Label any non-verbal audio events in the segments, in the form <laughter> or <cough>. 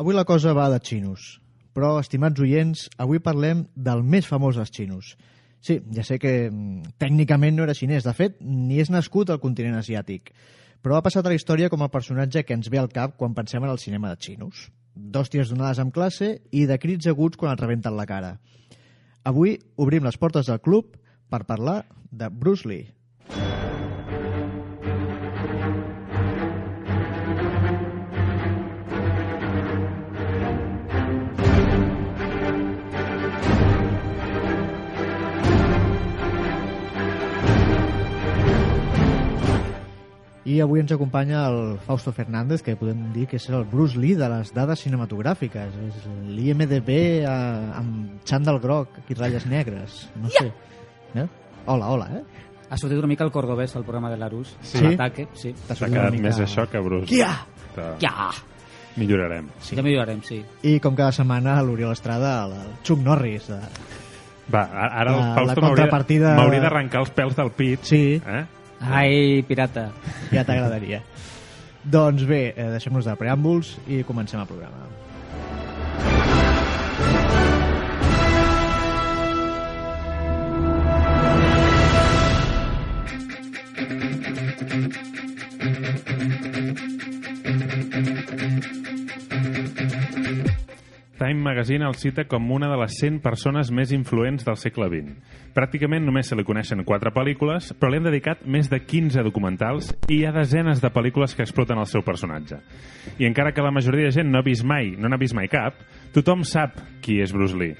avui la cosa va de xinos. Però, estimats oients, avui parlem del més famós dels xinos. Sí, ja sé que mm, tècnicament no era xinès. De fet, ni és nascut al continent asiàtic. Però ha passat a la història com el personatge que ens ve al cap quan pensem en el cinema de xinos. D'hòsties donades amb classe i de crits aguts quan et rebenten la cara. Avui obrim les portes del club per parlar de Bruce Lee. I avui ens acompanya el Fausto Fernández, que podem dir que és el Bruce Lee de les dades cinematogràfiques. És l'IMDB eh, amb xandall groc i ratlles negres. No sé. Eh? Hola, hola, eh? Ha sortit una mica el cordobès al programa de l'Arús. Sí? L'ataque, sí. T'ha quedat mica- més això que Bruce. Kia! Que Ja! Millorarem. Sí. Ja millorarem, sí. I com cada setmana l'Oriol Estrada, el Chuck Norris. De... Va, a- ara el Fausto m'hauria d'arrencar els pèls del pit. Sí, Eh? Ai, pirata. ja t'agradaria. doncs bé, eh, deixem-nos de preàmbuls i comencem el programa. Time Magazine el cita com una de les 100 persones més influents del segle XX. Pràcticament només se li coneixen 4 pel·lícules, però li han dedicat més de 15 documentals i hi ha desenes de pel·lícules que exploten el seu personatge. I encara que la majoria de gent no ha vist mai, no n'ha vist mai cap, tothom sap qui és Bruce Lee.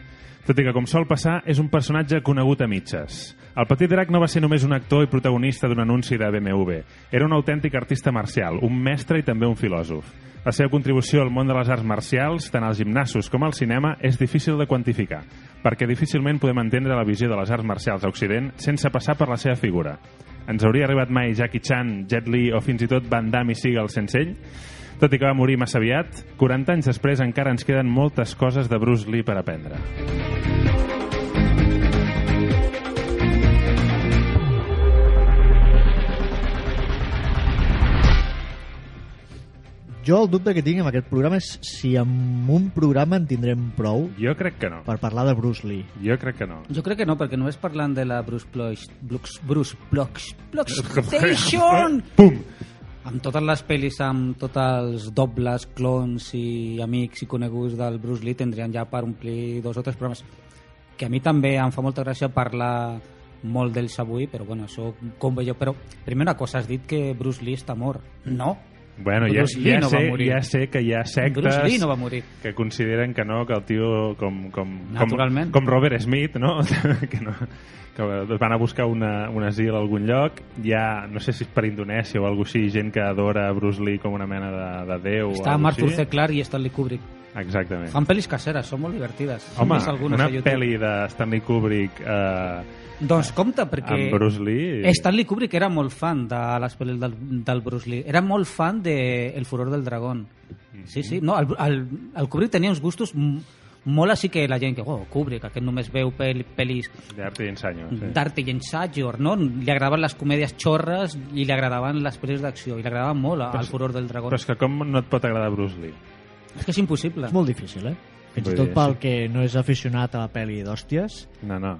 Tot i que, com sol passar, és un personatge conegut a mitges. El petit drac no va ser només un actor i protagonista d'un anunci de BMW. Era un autèntic artista marcial, un mestre i també un filòsof. La seva contribució al món de les arts marcials, tant als gimnasos com al cinema, és difícil de quantificar, perquè difícilment podem entendre la visió de les arts marcials a Occident sense passar per la seva figura. Ens hauria arribat mai Jackie Chan, Jet Li o fins i tot Van Damme i Seagal sense ell? Tot i que va morir massa aviat, 40 anys després encara ens queden moltes coses de Bruce Lee per aprendre. Jo el dubte que tinc amb aquest programa és si amb un programa en tindrem prou Jo crec que no. per parlar de Bruce Lee. Jo crec que no. Jo crec que no, perquè només parlant de la Bruce Bloch... Bruce, <laughs> Bruce Bloch... Bloch Station! Pum! Amb totes les pel·lis, amb tots els dobles, clones i amics i coneguts del Bruce Lee tindrien ja per omplir dos o tres programes. Que a mi també em fa molta gràcia parlar molt d'ells avui, però bueno, això com veieu. Però primer una cosa, has dit que Bruce Lee està mort. No, Bueno, ja, ja, no sé, ja sé que hi ha sectes Bruce Lee no va morir. que consideren que no, que el tio com, com, com, com Robert Smith, no? <laughs> que no que van a buscar una, un asil a algun lloc hi ha, no sé si és per Indonèsia o alguna així, gent que adora Bruce Lee com una mena de, de déu Està Arthur així. C. Clarke i Stanley Kubrick. Exactament. Fan pel·lis caseres, són molt divertides. Home, una pel·li de Stanley Kubrick eh, Doncs compte, perquè amb Bruce Lee... Stanley Kubrick era molt fan de les pel·lis del, del Bruce Lee. Era molt fan de El furor del dragón. Sí, sí. No, el, el, el Kubrick tenia uns gustos molt així que la gent que, oh, Kubrick, aquest només veu pel, pel·lis D'arte i ensanyo. Sí. d'arte i ensayo, no? Li agradaven les comèdies xorres i li agradaven les pel·lis d'acció i li agradaven molt Però el furor del dragó. Però és que com no et pot agradar Bruce Lee? És que és impossible. És molt difícil, eh? Fins i tot dir, pel sí. que no és aficionat a la pel·li d'hòsties, No, no.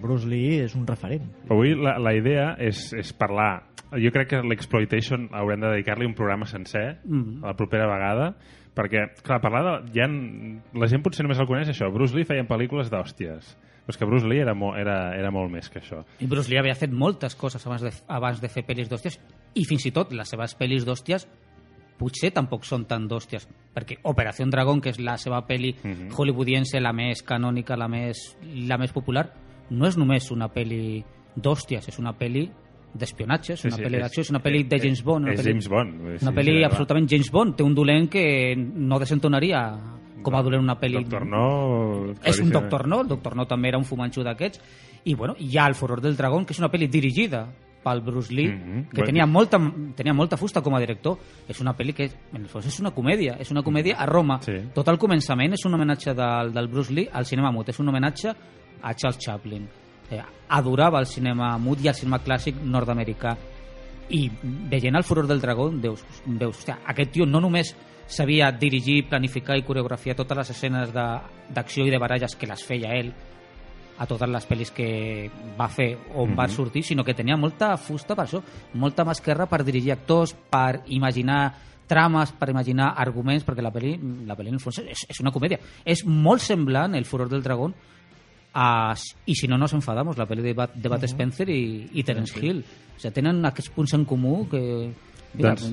Bruce Lee és un referent. Avui la, la idea és, és parlar... Jo crec que l'exploitation haurem de dedicar-li un programa sencer Mm. a la propera vegada, perquè, clar, parlar de... Ha, la gent potser només el coneix això. Bruce Lee feia pel·lícules d'hòsties. Però és que Bruce Lee era, mo, era, era molt més que això. I Bruce Lee havia fet moltes coses abans de, abans de fer pel·lis d'hòsties i fins i tot les seves pel·lis d'hòsties potser tampoc són tan d'hòsties perquè Operació Dragón, que és la seva pel·li Mhm. hollywoodiense, la més canònica, la més, la més popular, no és només una pel·li d'hòsties, és una pel·li d'espionatge, és Sí, una sí, pel·li és- d'acció, és una pel·li de James Bond. Una És pel·li, James Bond. dir, Una sí, pel·li sí, absolutament James Bond. Té un dolent que no desentonaria com a dolent una pel·li Doctor No... és un. Doctor No, el Doctor No també era un fumanxo d'aquests, i bueno, hi ha El furor del dragón, que és una pel·li dirigida pel Bruce Lee, Mhm. que Bueno. tenia molta, tenia molta fusta com a director. És una pel·li que, en el fons, és una comèdia. És una comèdia a Roma. Sí. Tot el començament és un homenatge del, del Bruce Lee al cinema mut. És un homenatge a Charles Chaplin. Eh, adorava el cinema mut i el cinema clàssic nord-americà. I veient el furor del dragó, veus, veus hòstia, aquest tio no només sabia dirigir, planificar i coreografiar totes les escenes de- d'acció i de baralles que les feia ell a totes les pel·lis que va fer on va sortir, sinó que tenia molta fusta per això, molta mà esquerra per dirigir actors, per imaginar trames, per imaginar arguments, perquè la pel·li, la pel·li en el fons és, és una comèdia. És molt semblant, El furor del dragón, a, i si no nos enfadamos, la pel·li de, Bat, de Bat Spencer i, i Terence Hill. O sigui, tenen aquests punts en comú que... Mira, Doncs,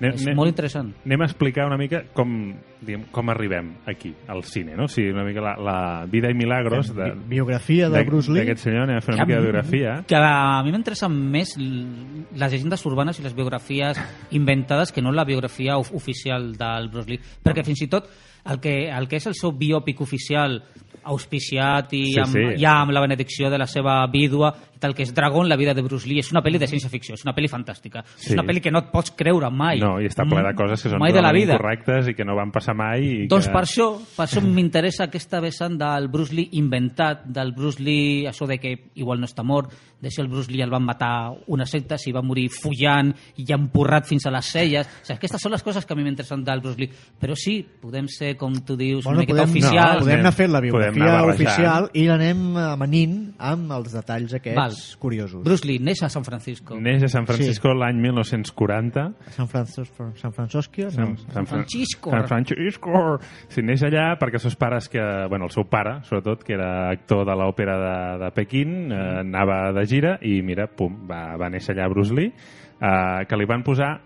és anem- molt interessant. Anem a explicar una mica com, diguem, com arribem aquí, al cine, no? O sigui, una mica la, la vida i milagros de, Bi- biografia de Bruce Lee. d'aquest senyor, anem a fer una Que mica de biografia. Que a mi m'interessen més les llegendes urbanes i les biografies inventades que no la biografia of oficial del Bruce Lee. Perquè fins i tot el que, el que és el seu biòpic oficial auspiciat i, Sí, amb, sí. ja amb la benedicció de la seva vídua tal, que és Dragon, la vida de Bruce Lee, és una pel·li de ciència-ficció, és una pel·li fantàstica. Sí. És una pel·li que no et pots creure mai. No, i està ple de coses que són mai de la totalment vida. incorrectes i que no van passar mai. I Doncs que... per això, per això m'interessa aquesta vessant del Bruce Lee inventat, del Bruce Lee, això de que igual no està mort, de si el Bruce Lee el van matar una secta, si va morir follant i ja empurrat fins a les celles. O sigui, aquestes són les coses que a mi m'interessen del Bruce Lee. Però sí, podem ser, com tu dius, Bueno, una miqueta podem, oficials. no, podem anar fent la biografia oficial i l'anem amanint amb els detalls aquests Val. Curiosos. Bruce Lee neix a San Francisco. Neix a San Francisco l'any 1940. San Francisco, San Francisco, no. San, San Francisco. San Francisco. Sí, neix allà perquè els seus pares, que, bueno, el seu pare, sobretot, que era actor de l'òpera de, de Pequín, eh, anava de gira i, mira, pum, va, va néixer allà Bruce Lee, eh, que li van posar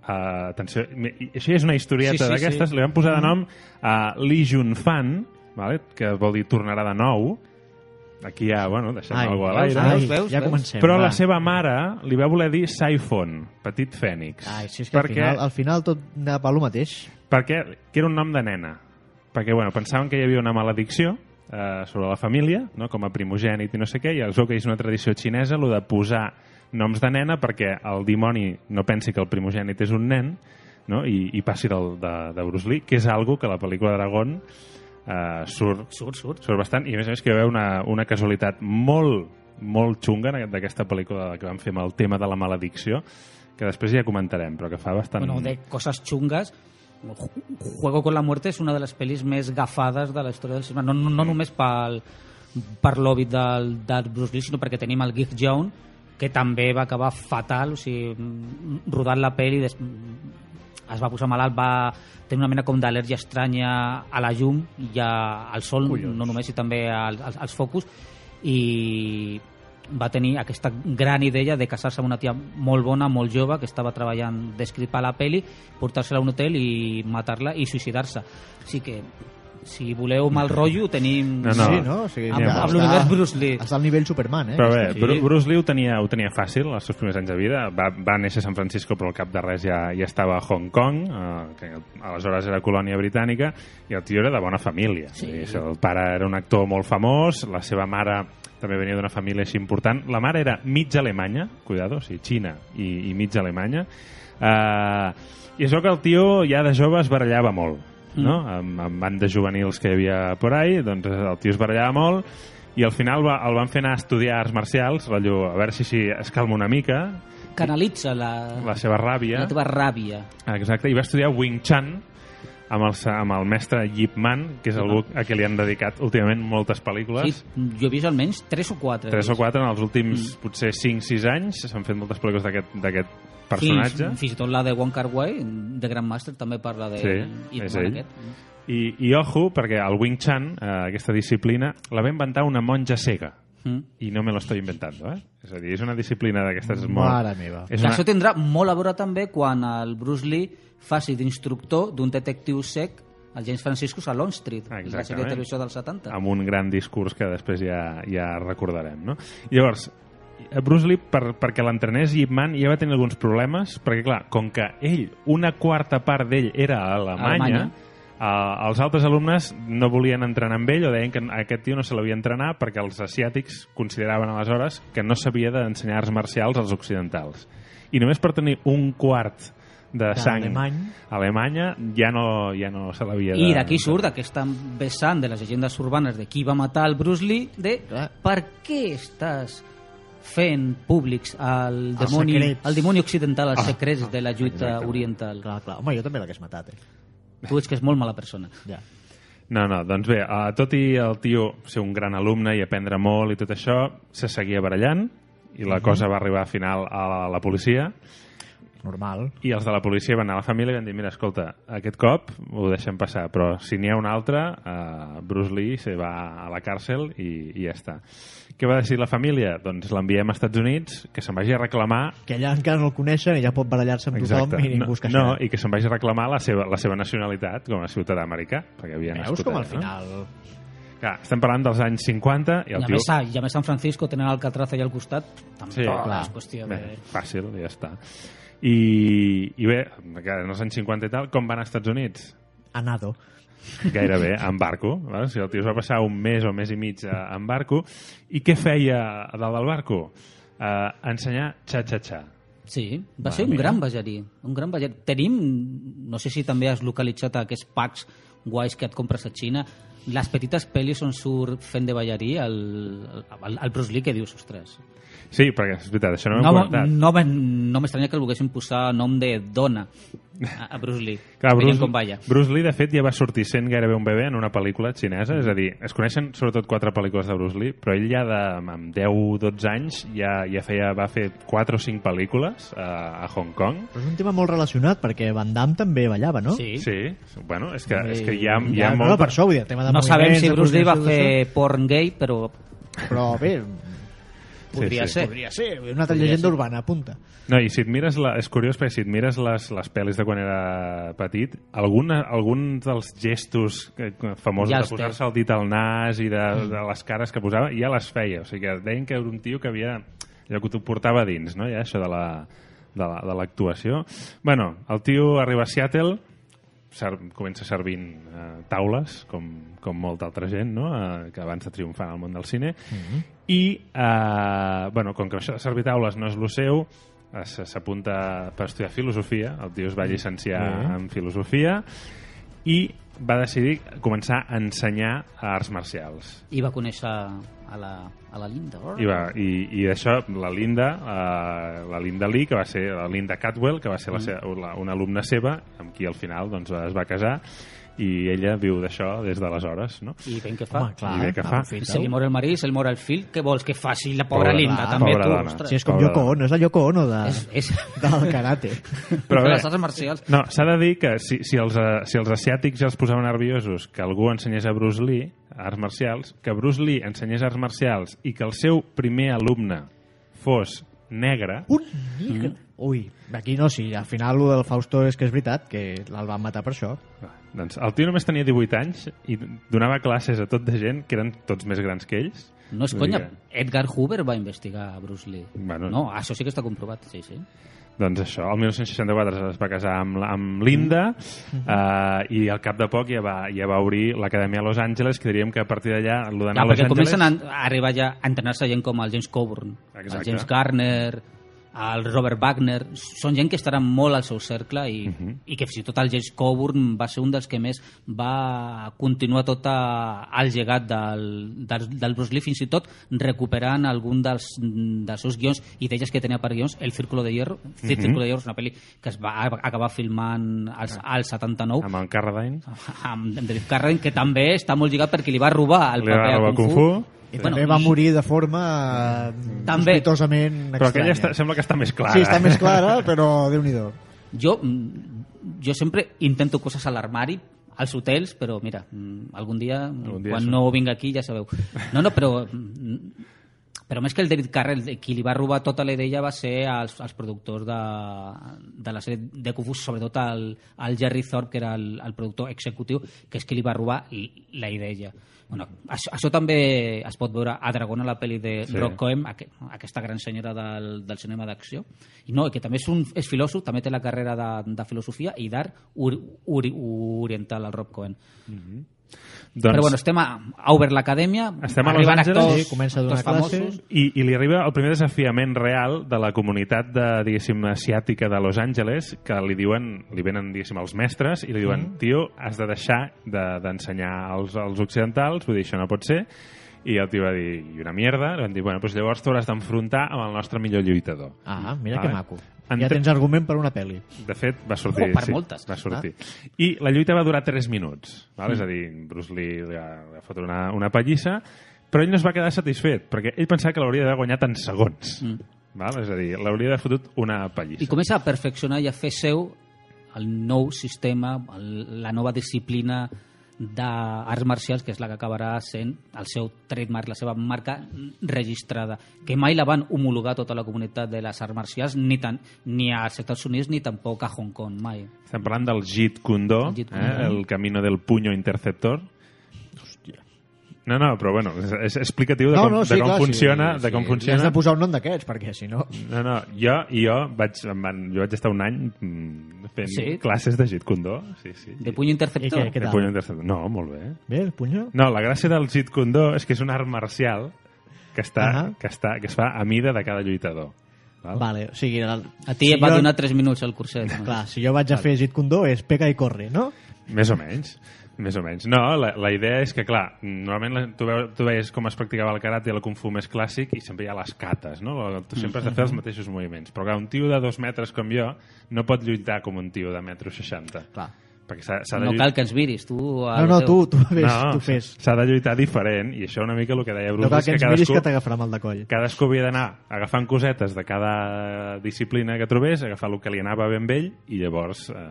Uh, atenció, això és una historieta Sí, sí, d'aquestes, sí. li van posar de nom a uh, Lee Jun Fan, vale? que vol dir tornarà de nou. Aquí ja, bueno, deixem Ai, alguna a veus, l'aire. Ai, veus, veus, ja veus? comencem. Però va. la seva mare li va voler dir Siphon, petit fènix. Ai, si és que perquè, al, final, al final tot anava pel mateix. perquè que era un nom de nena. Perquè, bueno, pensaven que hi havia una maledicció eh, sobre la família, no? com a primogènit i no sé què, i es veu que és una tradició xinesa, el de posar noms de nena perquè el dimoni no pensi que el primogènit és un nen no? I, i passi del, de, de Bruce Lee, que és algo que a la pel·lícula Dragon eh, surt, Surt, surt. surt bastant, i a més a més que hi va haver una, una casualitat molt, molt xunga d'aquesta pel·lícula que vam fer amb el tema de la maledicció, que després ja comentarem, però que fa bastant... Bueno, de cosas chungas. Ju- Juego con la muerte és una de les pel·lis més gafades de la història del cinema. No, no, no només pel, per l'òbit del, del Bruce Lee, sinó perquè tenim el Gig Jones, que també va acabar fatal, o sigui, rodant la pel·li, des, es va posar malalt, va tenir una mena com d'al·lèrgia estranya a la llum i a, al sol, Collons. no només, i també als, als, als focus, i va tenir aquesta gran idea de casar-se amb una tia molt bona, molt jove, que estava treballant a la peli, portar-se-la a un hotel i matar-la i suïcidar-se. Així que, si voleu mal rotllo, tenim... No, no. Sí, no? O sigui, Amb- amb l'univers Bruce Lee. Està al nivell Superman, eh? Però bé, Sí. Bru- Bruce Lee ho tenia, ho tenia fàcil els seus primers anys de vida. Va, va néixer a San Francisco, però al cap de res ja, ja estava a Hong Kong, eh, que aleshores era colònia britànica, i el tio era de bona família. Sí. Dir, el pare era un actor molt famós, la seva mare també venia d'una família així important. La mare era mig alemanya, cuidado, o sigui, Xina i, i mig alemanya. Uh, I és veu que el tio ja de jove es barallava molt, no? Amb, amb bandes juvenils que hi havia por ahí, doncs el tio es barallava molt i al final va, el van fer anar a estudiar arts marcials, rotllo, a veure si, si es calma una mica, Canalitza la, la seva ràbia. la teva ràbia. Exacte, i va estudiar Wing Chun amb el, amb el mestre Yip Man, que és algú a qui li han dedicat últimament moltes pel·lícules. Sí, jo he vist almenys 3 o 4. Tres o quatre en els últims, potser 5-6 anys, s'han fet moltes pel·lícules d'aquest personatge. Fins, fins i tot la de Wong Kar Wai, de Grandmaster, també parla de Sí, Ip és Man ell. aquest. I, I ojo, perquè el Wing Chun, eh, aquesta disciplina, la va inventar una monja cega. Mm. I no me lo estoy inventando, eh? És a dir, és una disciplina d'aquestes molt... Mare meva. És Que una... això tindrà molt a veure també quan el BruceLee faci d'instructor d'un detectiu sec el James Franciscus a Long Street, la sèrie Exactament. de televisió dels 70. amb un gran discurs que després ja, ja recordarem, no? Llavors, Bruce Lee, per, perquè l'entrenés Yip Man, ja va tenir alguns problemes, perquè, clar, com que ell, una quarta part d'ell era a Alemanya, Alemanya. eh, els altres alumnes no volien entrenar amb ell o deien que aquest tio no se l'havia entrenar perquè els asiàtics consideraven aleshores que no s'havia d'ensenyar arts marcials als occidentals. I només per tenir un quart de sang Alemany. alemanya ja no, ja no se l'havia de... I d'aquí surt aquesta vessant de les llegendes urbanes de qui va matar el Bruce Lee, de Clar. per què estàs fent públics dimoni, secrets. el dimoni occidental, els Ah, secrets de la lluita Exactament. oriental. Clar, clar. Home, jo també l'hagués matat, eh? tu ets que és molt mala persona. Ja. No, no, doncs bé, uh, tot i el tio ser un gran alumne i aprendre molt i tot això, se seguia barallant i la cosa va arribar al final a la, a la policia Normal. i els de la policia van anar a la família i van dir mira, escolta, aquest cop ho deixem passar, però si n'hi ha un altre, uh, Bruce Lee se va a la càrcel i, i ja està. Què va decidir la família? Doncs l'enviem als Estats Units, que se'n vagi a reclamar Que allà encara no el coneixen i ja pot barallar-se amb tothom i ningú no, es no, queixarà. i que se'n vagi a reclamar la seva, la seva nacionalitat com a ciutadà americà, perquè havia Veus nascut com al allà, final... No? Clar, estem parlant dels anys 50 i I el a, tio... més, a, I a més San Francisco tenen Alcatraz allà al costat, tampoc Sí, clar. és qüestió Bé, de... fàcil, ja està. I, I bé, en els anys 50 i tal, com van als Estats Units? A nado. Gairebé, en barco. Va? Si el tio es va passar un mes o mes i mig a- en barco. I què feia a dalt del barco? Uh, ensenyar xa-xa-xa. Sí, va Va, ser un mira. gran ballarí. Un gran ballarí. Tenim, no sé si també has localitzat aquests packs guais que et compres a Xina, les petites pel·lis on surt fent de ballarí el, el, el Bruce Lee que dius, ostres, Sí, perquè és veritat, això no ho no, hem no, comentat. no, no m'estranya que el volguessin posar nom de dona a, a Bruce Lee. <laughs> Clar, Bruce, com balla. Bruce Lee, de fet, ja va sortir sent gairebé un bebè en una pel·lícula xinesa, és a dir, es coneixen sobretot quatre pel·lícules de Bruce Lee, però ell ja de, amb 10-12 anys ja, ja feia, va fer 4 o 5 pel·lícules a, a Hong Kong. Però és un tema molt relacionat perquè Van Damme també ballava, no? Sí. Sí, bueno, és que, és que hi ha, hi Ja, ha no, molt... no, per això vull dir, el tema de No sabem si Bruce Lee va fer porn gay, però Però bé, podria sí. ser. podria ser. Una altra Podria llegenda ser. urbana, apunta. No, i si et mires, la, és curiós perquè si et mires les, les pel·lis de quan era petit, alguna, algun dels gestos que- famosos Ja de posar-se el dit al nas i de, de les cares que posava, ja les feia. O sigui que deien que era un tio que havia... allò que t'ho portava dins, no? Ja, això de la de la- de l'actuació. bueno, el tio arriba a Seattle, ser, comença servint eh, taules, com, com molta altra gent, no? eh, que abans de triomfar en el món del cine, i, eh, bueno, com que això de servir taules no és el seu, eh, s'apunta per estudiar filosofia, el tio es va llicenciar Bé. en filosofia, i va decidir començar a ensenyar arts marcials. I va conèixer a la, a la Linda. I, va, i, i d'això la Linda eh, la Linda Lee, que va ser la Linda Catwell que va ser la seva, la, una alumna seva amb qui al final doncs, es va casar i ella viu d'això des d'aleshores no? I ben què fa? Home, clar, I bé que fa. aprofita-ho. Se li mor el marit, se li mor el fill, què vols que faci la pobra Pobra- Linda? clar, també pobra tu, dona. ostres. Si és com Pobra Yoko. Ono, és la Yoko Ono de, És, és, del karate. Però bé, les arts marcials. no, s'ha de dir que si, si, els, eh, si els asiàtics ja els posaven nerviosos que algú ensenyés a Bruce Lee arts marcials, que Bruce Lee ensenyés arts marcials i que el seu primer alumne fos negre, Un negre. Ui, aquí no, sí, al final el del Fausto és que és veritat, que el van matar per això. Va, doncs el tio només tenia 18 anys i donava classes a tot de gent que eren tots més grans que ells. No és conya, Edgar Hoover va investigar a Bruce Lee. Bueno. No, això sí que està comprovat, sí, sí. Doncs això, el 1964 es va casar amb, amb Linda eh, i al cap de poc ja va, ja va obrir l'Acadèmia a Los Angeles, que diríem que a partir d'allà, el d'anar Clar, a Los perquè Angeles... comencen a, a arribar ja a entrenar-se gent com el James Coburn, el Exacte. James Garner, el Robert Wagner, són gent que estaran molt al seu cercle i, Mhm. i que fins i tot el James Coburn va ser un dels que més va continuar tot a, el llegat del, del, del Bruce Lee, fins i tot recuperant algun dels, dels seus guions i d'elles que tenia per guions, El Círculo de Hierro, El Mhm. Círculo de Hierro és una pel·li que es va acabar filmant als, al 79 Amb el Carradine. amb David Carradine, que també està molt lligat perquè li va robar el Li va paper robar a Kung Kung Fu. Fu. I Bueno, també va morir de forma eh, També. sospitosament Però aquella estranya. està, sembla que està més clara. Sí, està més clara, però déu-n'hi-do. Jo, mm, jo sempre intento coses a l'armari, als hotels, però mira, mm, algun dia, Algun dia quan això. no vinc aquí ja sabeu. No, no, però mm, però més que el David Carrell, qui li va robar tota la idea va ser els, els productors de, de la sèrie de Kung Fu, sobretot el, el Jerry Thorpe, que era el, el productor executiu, que és qui li va robar la idea. Bueno, això, això també es pot veure a Dragon, a la pel·li de Sí. Rock Cohen, aqu aquesta gran senyora del, del cinema d'acció. I no, que també és, un, és filòsof, també té la carrera de, de filosofia i d'art ori, ori, oriental, el Rob Cohen. Doncs, Però bueno, estem a, a Obert l'Acadèmia, Estem a Los Angeles. actors, Sí, comença a donar actors classes. famosos. i, I li arriba el primer desafiament real de la comunitat de, diguéssim, asiàtica de Los Angeles, que li diuen, li venen, diguéssim, els mestres, i li diuen, tio, has de deixar de- d'ensenyar de, als, als occidentals, vull dir, això no pot ser, I el tio va dir, i una mierda, i van dir, bueno, doncs llavors t'hauràs d'enfrontar amb el nostre millor lluitador. Ah, mira Vale. que maco. En Ja tens argument per una pel·li. De fet, va sortir... Oh, per sí, moltes. Va sortir. I la lluita va durar 3 minuts. Val? Mm. És a dir, Bruce Lee li va, li va fotre una, una pallissa, però ell no es va quedar satisfet, perquè ell pensava que l'hauria d'haver guanyat en segons. Mm. Val? És a dir, l'hauria d'haver fotut una pallissa. I comença a perfeccionar i a fer seu el nou sistema, el, la nova disciplina d'arts marcials, que és la que acabarà sent el seu trademark, la seva marca registrada, que mai la van homologar tota la comunitat de les arts marcials, ni, tant, ni als Estats Units ni tampoc a Hong Kong, mai. Estem parlant del Jeet Kune Do, El Jeet Kune eh? Do. el camino del puño interceptor. No, no, però bueno, és, és explicatiu de No, com, no, sí, de com clar, funciona, sí, de sí. com Li funciona. has de posar un nom d'aquests, perquè si no... No, no, jo, i jo vaig, van, jo vaig estar un any mm, fent Sí? classes de Jeet Kune Do. Sí, sí. De puny interceptor? I què, què De puño interceptor. No, molt bé. Bé, el punyó? No, la gràcia del Jeet Kune Do és que és un art marcial que, està, Ahà. que, està, que es fa a mida de cada lluitador. Val? Vale, o sigui... El, A ti si et va jo- donar 3 minuts el curset. no? Clar, si jo vaig a fer Jeet Kune Do és pega i corre, no? Més o menys. Més o menys. No, la, la idea és que, clar, normalment la, tu, veu, tu veies com es practicava el karate i el kung fu més clàssic i sempre hi ha les cates, no? Tu sempre has de fer els mateixos moviments. Però, clar, un tio de dos metres com jo no pot lluitar com un tio de metro seixanta. Clar. Perquè s'ha s'ha de No lluitar... cal que ens viris, tu... No, no, teu. tu, tu fes, no, tu fes. s'ha de lluitar diferent i això una mica el que deia Bruce No cal que que ens miris que t'agafarà mal de coll. cadascú havia d'anar agafant cosetes de cada disciplina que trobés, agafar el que li anava ben amb ell i llavors eh,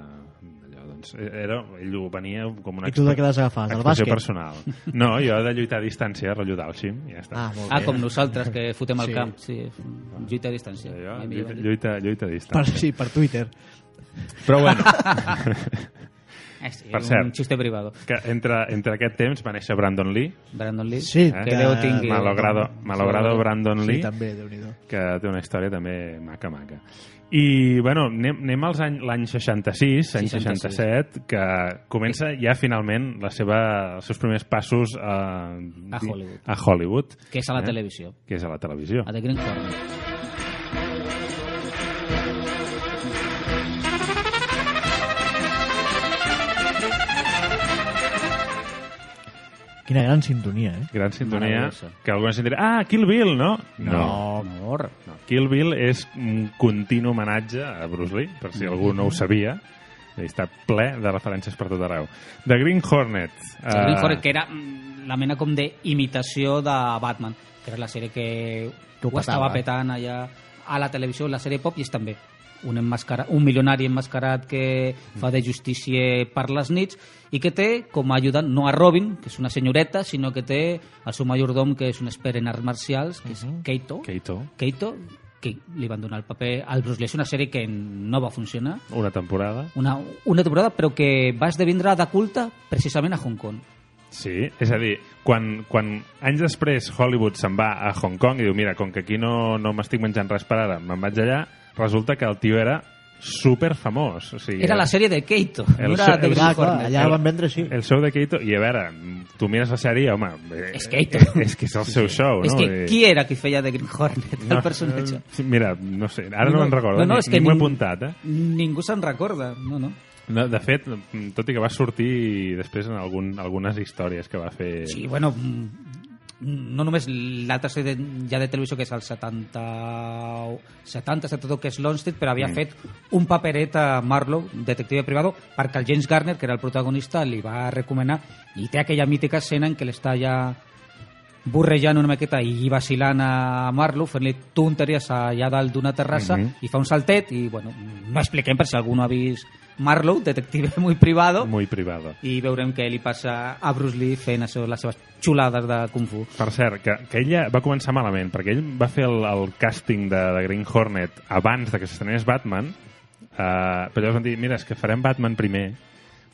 doncs, era, ell ho venia com una I tu de què? Del bàsquet? personal. No, jo de lluitar a distància, rotllo d'Alxim, i ja està. Ah, molt Ah, com nosaltres, que fotem al Sí. camp. Sí, lluita a distància. Jo, lluita, lluita, lluita a Per, distància. sí, per Twitter. Però bueno, <laughs> Eh, sí, Per un cert. xiste privado. que entre, entre aquest temps va néixer Brandon Lee, Brandon Lee. Sí, Eh? Que Déu tingui... malogrado, malogrado Brandon Sí, Lee, també, déu nhi que té una història també maca, maca. I, bueno, anem, anem als any, l'any 66, any 66. 67, que comença ja finalment la seva, els seus primers passos a, A Hollywood. A Hollywood Que és a la Eh? televisió. que és a la televisió. A The Green Hornet. Quina gran sintonia, eh? Gran sintonia, que alguns sentirà, ah, Kill Bill, no? No, amor. Kill Bill és un continu homenatge a Bruce Lee, per si algú no ho sabia. I Està ple de referències per tot arreu. The Green Hornet. The Green eh, Hornet, que era mm, la mena com d'imitació de Batman, que era la sèrie que, ho ho estava petava. petant allà a la televisió, la sèrie pop, i és també un, enmascara, un milionari enmascarat que fa de justícia per les nits i que té com a ajudant no a Robin, que és una senyoreta, sinó que té el seu majordom, que és un expert en arts marcials, que és Keito. Keito, Keito, que li van donar el paper al Bruce Lee. És una sèrie que no va funcionar, una temporada. una, una temporada, però que va esdevindre de culte precisament a Hong Kong. Sí, és a dir, quan, quan anys després Hollywood se'n va a Hong Kong i diu, mira, com que aquí no, no m'estic menjant res per ara, me'n vaig allà, resulta que el tio era super famós. O sigui, Era la sèrie de Keito, El no era de el- clar, Hornet. allà van vendre, sí. El show de Keito, i a veure, tu mires la sèrie, home... eh, És Keito. És que és el seu show, És no? que I- qui era qui feia de Green Hornet, el personatge? eh, Mira, no sé, ara no, No, me'n recordo, no, no, ni, és que ni m'ho he apuntat, eh? Ningú se'n recorda, no, no. No, de fet, tot i que va sortir després en algun, algunes històries que va fer... Sí, bueno, no només l'altra sèrie de- ja de televisió que és el 70 70, 72 que és Lonsted però havia Mm. fet un paperet a Marlowe detective privado perquè el James Garner que era el protagonista li va recomanar i té aquella mítica escena en què l'està ja borrejant una miqueta i vacilant a Marlowe fent-li tonteries allà dalt d'una terrassa Mhm. i fa un saltet i bueno, no expliquem per si algú no ha vist Marlowe, detective <laughs> muy privado Muy privado. i veurem què li passa a Bruce Lee fent això, les seves xulades de Kung Fu. Per cert, que, que ella va començar malament, perquè ell va fer el, el càsting de, de Green Hornet abans de que s'estrenés Batman, eh, però llavors van dir, mira, és que farem Batman primer,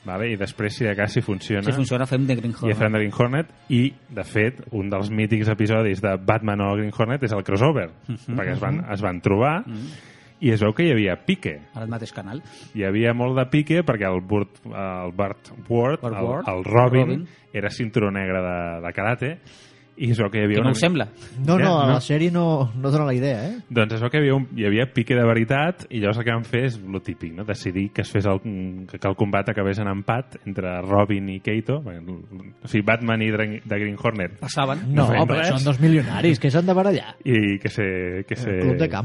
vale? i després, si de cas, si funciona, Si funciona, fem de Green i Hornet. farem de Green Hornet, i, de fet, un dels mítics episodis de Batman o Green Hornet és el crossover, perquè es van, es van trobar, i es veu que hi havia pique, Al mateix canal. hi havia molt de pique perquè el Burt, el Bart Ward, Burt el, Ward, el Robin, Robin. era cinturó negre de, de karate i es veu que hi havia Que no una... sembla? No, no, a no. la sèrie no, no dona la idea, eh? Doncs es veu que hi havia, un, hi havia pique de veritat i llavors el que van fer és el típic, no? decidir que es fes el, que el combat acabés en empat entre Robin i Keito. O sigui, Batman i de Green Hornet Passaven. No, feien però res. són dos milionaris, que s'han de barallar. i que se, que se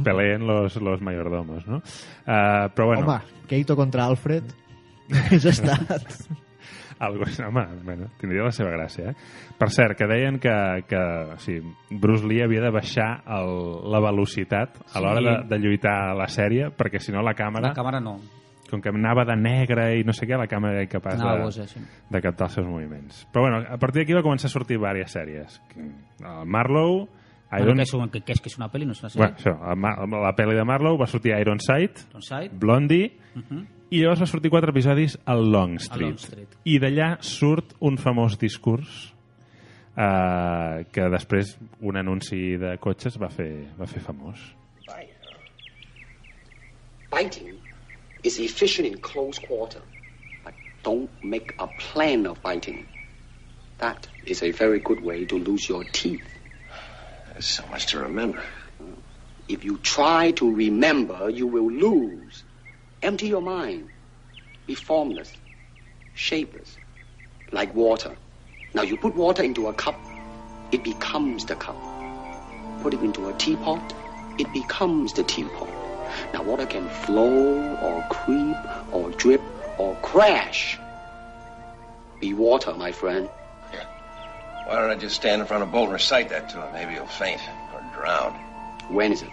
peleen los, los mayordomos, no? Uh, però bueno, Home, Keito contra Alfred <laughs> hagués estat... algo, home, bueno, tindria la seva gràcia, eh? Per cert, que deien que, que o sigui, Bruce Lee havia de baixar el, la velocitat a Sí. l'hora de, de lluitar a la sèrie, perquè si no la càmera, La càmera no. com que anava de negre i no sé què, la càmera era incapaç Anava de, boja, sí. de captar els seus moviments. Però bueno, a partir d'aquí va començar a sortir diverses sèries. El Marlowe, Bueno, Iron... que, és, un- que, que és que és una pel·li, no és una sèrie. Bueno, això, el Ma- la pel·li de Marlowe va sortir Ironside, Ironside. Blondie, Uh -huh. I llavors va sortir quatre episodis al Long Street. Long Street. I d'allà surt un famós discurs eh, que després un anunci de cotxes va fer, va fer famós. Fighting is efficient in close quarter, but don't make a plan of fighting. That is a very good way to lose your teeth. There's so much to remember. If you try to remember, you will lose. Empty your mind. Be formless, shapeless, like water. Now you put water into a cup, it becomes the cup. Put it into a teapot, it becomes the teapot. Now water can flow or creep or drip or crash. Be water, my friend. Yeah. Why don't I just stand in front of Bolt and recite that to him? Maybe he'll faint or drown When is it?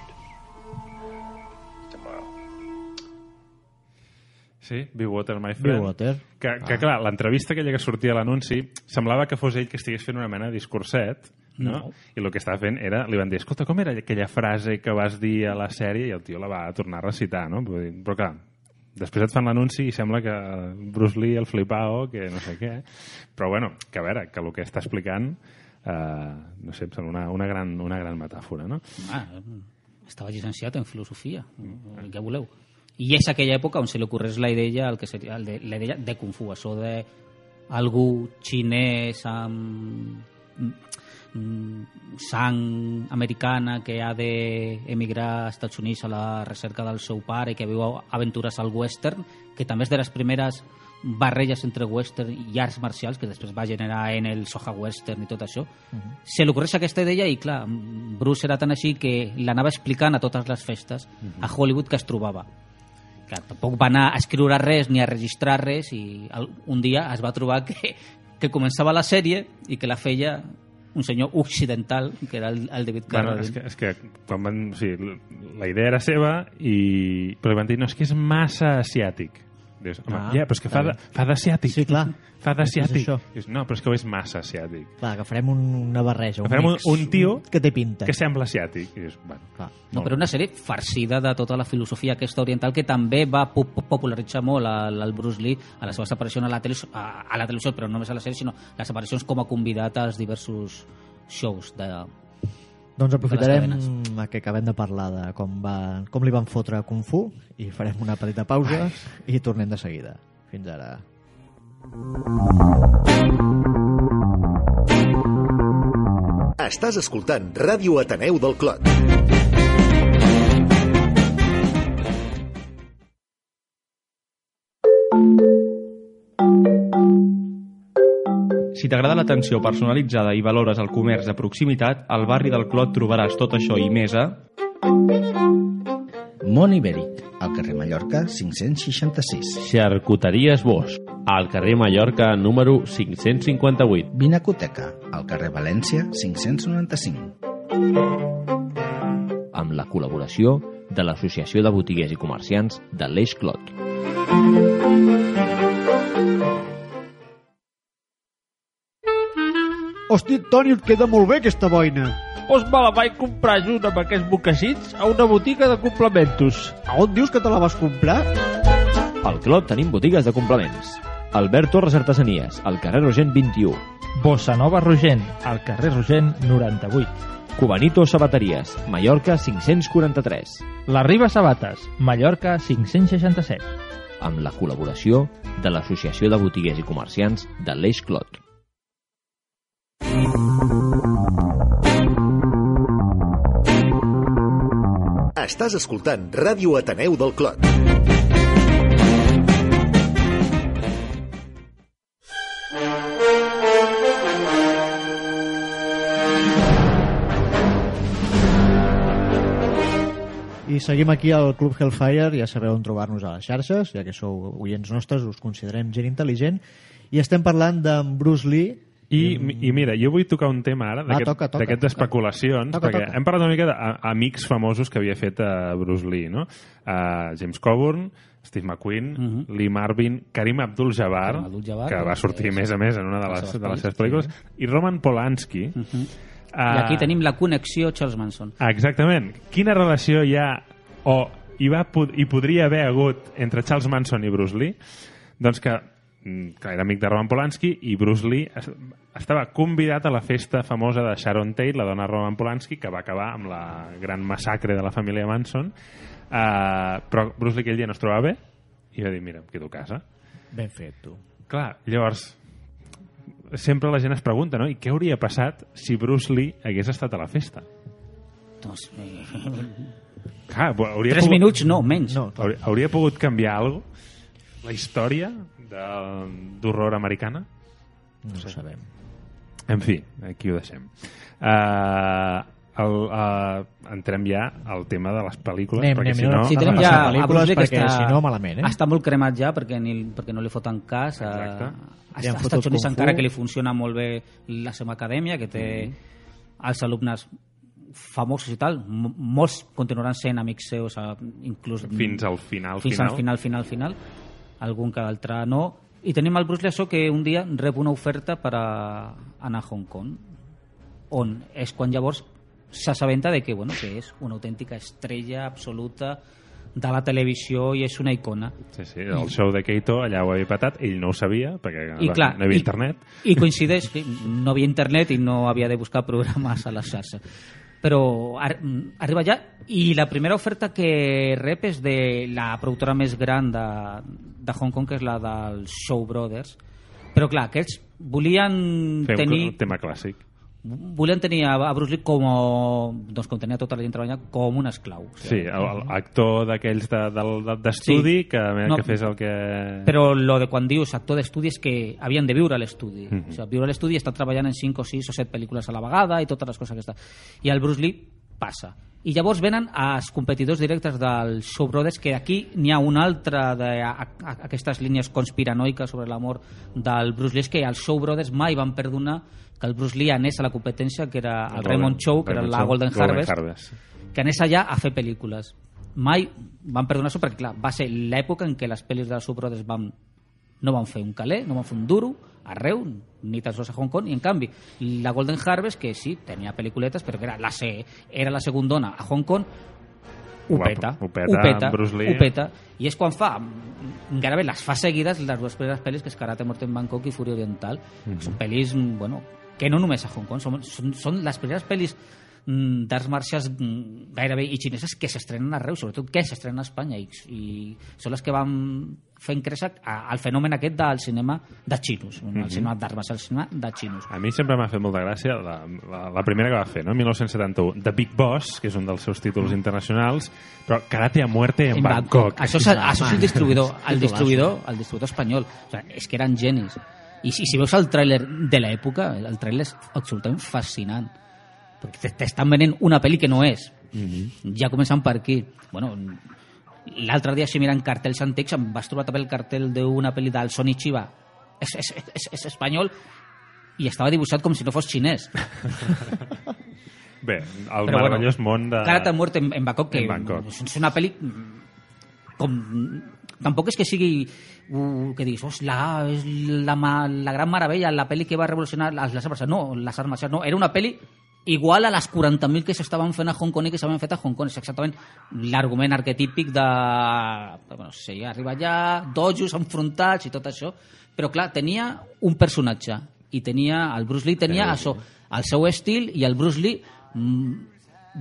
Sí, Water, my friend. Water. Que, que clar, l'entrevista aquella que sortia a l'anunci semblava que fos ell que estigués fent una mena de discurset no? No. i el que estava fent era, li van dir, escolta, com era aquella frase que vas dir a la sèrie? I el tio la va tornar a recitar, no? Però clar, després et fan l'anunci i sembla que Bruce Lee, el flipao, que no sé què. Però bueno, que a veure, que el que està explicant eh, no sé, em sembla una, una, gran, una gran metàfora, no? Ah, estava llicenciat en filosofia. Què voleu? I és aquella època on se li ocorrés la idea, el que seria el de, la idea de Kung Fu, això de algú xinès amb mm, sang americana que ha d'emigrar als Estats Units a la recerca del seu pare i que viu aventures al western, que també és de les primeres barrelles entre western i arts marcials que després va generar en el Soha Western i tot això. Se li ocorreix aquesta idea i clar, Bruce era tan així que l'anava explicant a totes les festes a Hollywood que es trobava clar, tampoc va anar a escriure res ni a registrar res i un dia es va trobar que, que començava la sèrie i que la feia un senyor occidental que era el, el David Bueno, Carradine. és, que, és que quan van, o sigui, la idea era seva i però van dir, no, és que és massa asiàtic Dius, home, Ah, ja, però és que fa de- fa d'asiàtic Sí, clar. fa d'asiàtic. Dius, no, però és que ho és massa asiàtic Clar, que farem un, una barreja, un farem un- mix. un tio Que té pinta. que sembla asiàtic i dius, bueno, Clar. No, però una sèrie farcida de tota la filosofia aquesta oriental que també va po- po- popularitzar molt el, el Bruce Lee a les seves aparicions a la, tele, a, a la televisió, però no només a la sèrie, sinó les aparicions com a convidat als diversos shows de... Doncs aprofitarem que acabem de parlar de com, va, com li van fotre a Kung Fu i farem una petita pausa i tornem de seguida. Fins ara. Estàs escoltant Ràdio Ateneu del Clot. Si t'agrada l'atenció personalitzada i valores el comerç de proximitat, al barri del Clot trobaràs tot això i més a... Món Ibèric, al carrer Mallorca 566. Xarcuteries Bosch, al carrer Mallorca número 558. Vinacoteca, al carrer València 595. amb la col·laboració de l'Associació de Botiguers i Comerciants de l'Eix Clot. Hosti, Toni, et queda molt bé aquesta boina. Doncs me la vaig comprar junt amb aquests mocassins a una botiga de complementos. A on dius que te la vas comprar? Al Clot tenim botigues de complements. Albert Torres Artesanies, al carrer Rogent 21. Bossa Nova Rogent, al carrer Rogent 98. Cubanito Sabateries, Mallorca 543. La Riba Sabates, Mallorca 567. Amb la col·laboració de l'Associació de Botiguers i Comerciants de l'Eix Clot. Estàs escoltant Ràdio Ateneu del Clot. I seguim aquí al Club Hellfire, ja sabeu on trobar-nos a les xarxes, ja que sou oients nostres, us considerem gent intel·ligent, i estem parlant d'en Bruce Lee, i, I mira, jo vull tocar un tema ara Va, d'aquest- toca, toca, perquè toca. hem parlat una mica d'amics famosos que havia fet a Bruce Lee, no? Uh, James Coburn, Steve McQueen, Lee Marvin, Karim Abdul-Jabbar, Abdul-Jabbar, que va sortir és- més a més en una de les de les seves pel·lícules, pel·lícules, i Roman Polanski. I aquí tenim la connexió Charles Manson. Ah, Exactament. Quina relació hi ha o hi, va, hi podria haver hagut entre Charles Manson i Bruce Lee? Doncs que, que era amic de Roman Polanski i Bruce Lee es- estava convidat a la festa famosa de Sharon Tate, la dona Roman Polanski, que va acabar amb la gran massacre de la família Manson. Uh, però Bruce Lee aquell dia no es trobava bé i va dir, mira, em quedo a casa. ben fet, tu. Clar, llavors, sempre la gent es pregunta, no? I què hauria passat si Bruce Lee hagués estat a la festa? Doncs, eh, Clar, hauria tres pogut- minuts, no, menys. No, Hauria, hauria pogut canviar alguna La història de- d'horror americana? no ho sabem. En fi, aquí ho deixem. Uh, el, uh, entrem ja al tema de les pel·lícules, Anem, perquè anem, si no... Si tenim de ja a pel·lícules perquè està, si no, malament, eh? està molt cremat ja perquè, ni, perquè no li foten cas. A, Exacte. a, han als fotut Estats Units encara que li funciona molt bé la seva acadèmia, que té els alumnes famosos i tal, molts continuaran sent amics seus, a, inclús Fins al final, fins final. al final, final, final. Algun que d'altre no. I tenim el Bruce això que un dia rep una oferta per a anar a Hong Kong, on és quan llavors s'assabenta de que, bueno, que és una autèntica estrella absoluta de la televisió i és una icona. Sí, sí, el show de Keito allà ho havia patat, ell no ho sabia, perquè I clar, no hi havia i- internet. I coincideix, sí, no havia internet i no havia de buscar programes a les xarxes. Però ar arriba allà i la primera oferta que rep és de la productora més gran de, de Hong Kong, que és la dels Show Brothers. Però clar, aquests volien Fer tenir un tema clàssic. Volien tenir a a Bruce Lee com, doncs, com tenia tota la gent treballant, com un esclau. Sí, el, el actor d'aquells de- del- de- d'estudi Sí. que, No. que fes el que... Però lo de quan dius actor d'estudi és que havien de viure a l'estudi. Mhm. o sigui, viure a l'estudi i estar treballant en 5 o 6 o 7 pel·lícules a la vegada i totes les coses que està. I el Bruce Lee passa. I llavors venen els competidors directes del Show Brothers, que aquí n'hi ha una altra d'aquestes línies conspiranoiques sobre l'amor del Bruce Lee, és que els Show Brothers mai van perdonar que el Bruce Lee anés a la competència, que era el, Raymond Chow, que era Raymond la Chow, Golden, Harvest, Harvest. que anés allà a fer pel·lícules. Mai van perdonar això perquè, clar, va ser l'època en què les pel·lis dels Show Brothers van, no van fer un calé, no van fer un duro, arreu, ni tan sols a Hong Kong, i en canvi, la Golden Harvest, que sí, tenia pel·lículetes, però que era la, se, era la segundona a Hong Kong, ho peta, ho peta ho peta, Bruce Lee. ho peta, i és quan fa, gairebé les fa seguides les dues primeres pel·lis, que és Karate Mort en Bangkok i Furia Oriental, Mhm. són pel·lis, bueno, que no només a Hong Kong, són, són, són les primeres pel·lis mm, d'arts marcials mm, gairebé i xineses que s'estrenen arreu, sobretot que s'estrenen a Espanya i, i són les que van fent créixer el fenomen aquest del cinema de xinos, no el Mhm. cinema d'arts marcials, el cinema de xinos. A mi sempre m'ha fet molta gràcia la, la, la primera que va fer, no? 1971. The Big Boss, que és un dels seus títols internacionals, però Karate a muerte en, En Bangkok. Això, és, això és el distribuïdor, el distribuïdor, el distribuïdor espanyol. O sigui, és que eren genis. I si, si veus el tràiler de l'època, el tràiler és absolutament fascinant. Perquè te- t'estan venent una pel·li que no és. Ja començant per aquí. Bueno, l'altre dia, si mirant cartells antics, em vas trobar també el cartell d'una pel·li del Sony Chiba. És, és, és, és espanyol i estava dibuixat com si no fos xinès. <laughs> Bé, el Però meravellós món de... Karate Muerte en, en Bangkok, que En Bangkok. és una pel·li mm, com... Tampoc és que sigui uh, que diguis, oh, la, és la, la gran meravella, la pel·li que va revolucionar les, les marcials. No, les marcials no, era una pel·li igual a les 40.000 que s'estaven fent a Hong Kong i que s'havien fet a Hong Kong. És exactament l'argument arquetípic de... Bueno, sí, arriba allà, dojos enfrontats i tot això. Però, clar, tenia un personatge i tenia... El Bruce Lee tenia això, el seu estil i el Bruce Lee mm,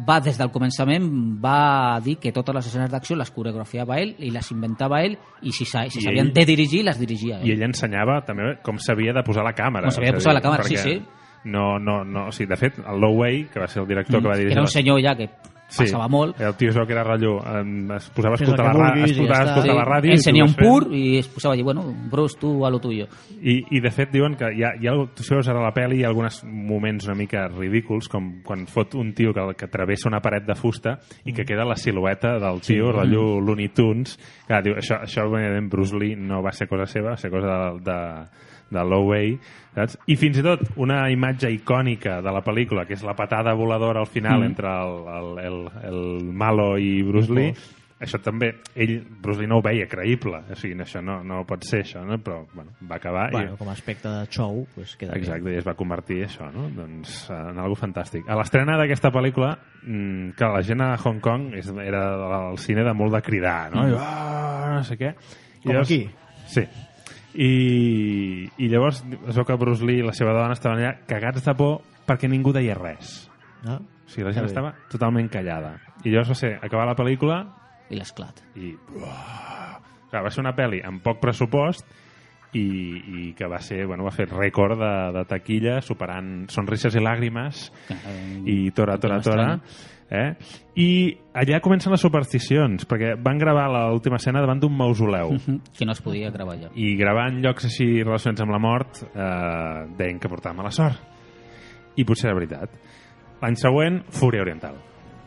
va des del començament va dir que totes les escenes d'acció les coreografiava ell i les inventava ell i si si ell- de dirigir les dirigia ell. I ell ensenyava també com s'havia de posar la càmera. Com s'havia de posar dir, la càmera, sí, sí. No, no, no, o sigui, de fet, el Low Way, que va ser el director que va dirigir... era un senyor ja que Sí, passava molt. el tio veu que era rotllo, es posava a escoltar, la, vulguis es posava ja a escoltar la ràdio. Ensenia un pur i es posava allí, bueno, Bruce, tu a lo tuyo. I, I de fet diuen que hi ha, hi ha tu si veus ara la pel·li hi ha alguns moments una mica ridículs com quan fot un tio que, que travessa una paret de fusta i que queda la silueta del tio, sí. rotllo Looney Tunes que diu, això, això Bruce Lee no va ser cosa seva, va ser cosa de, de, de Lowey saps? i fins i tot una imatge icònica de la pel·lícula que és la patada voladora al final Mm. entre el, el, el, el malo i Bruce Lee això també, ell, Bruce Lee no ho veia creïble, o sigui, això no, no pot ser això, no? però bueno, va acabar Bueno, i, com a aspecte de show, pues queda Exacte, i es va convertir això, no? Doncs en algo fantàstic. A l'estrena d'aquesta pel·lícula, mm, que la gent a Hong Kong és, era al cine de molt de cridar, no? Mm. I, ah, no sé què. I Com aquí. Sí. I, I llavors es veu que Bruce Lee i la seva dona estaven allà cagats de por perquè ningú deia res. No? O sigui, la gent estava totalment callada. I llavors va ser acabar la pel·lícula I l'esclat. i... Uah, clar, va ser una pel·li amb poc pressupost i, i que va ser, bueno, va fer rècord de, de taquilla superant Sonrises i Làgrimes i Tora, Tora, Tora eh? i allà comencen les supersticions perquè van gravar l'última escena davant d'un mausoleu Que no es podia gravar allà. i gravar en llocs així relacionats amb la mort eh, deien que portava mala sort i potser era veritat l'any següent Fúria Oriental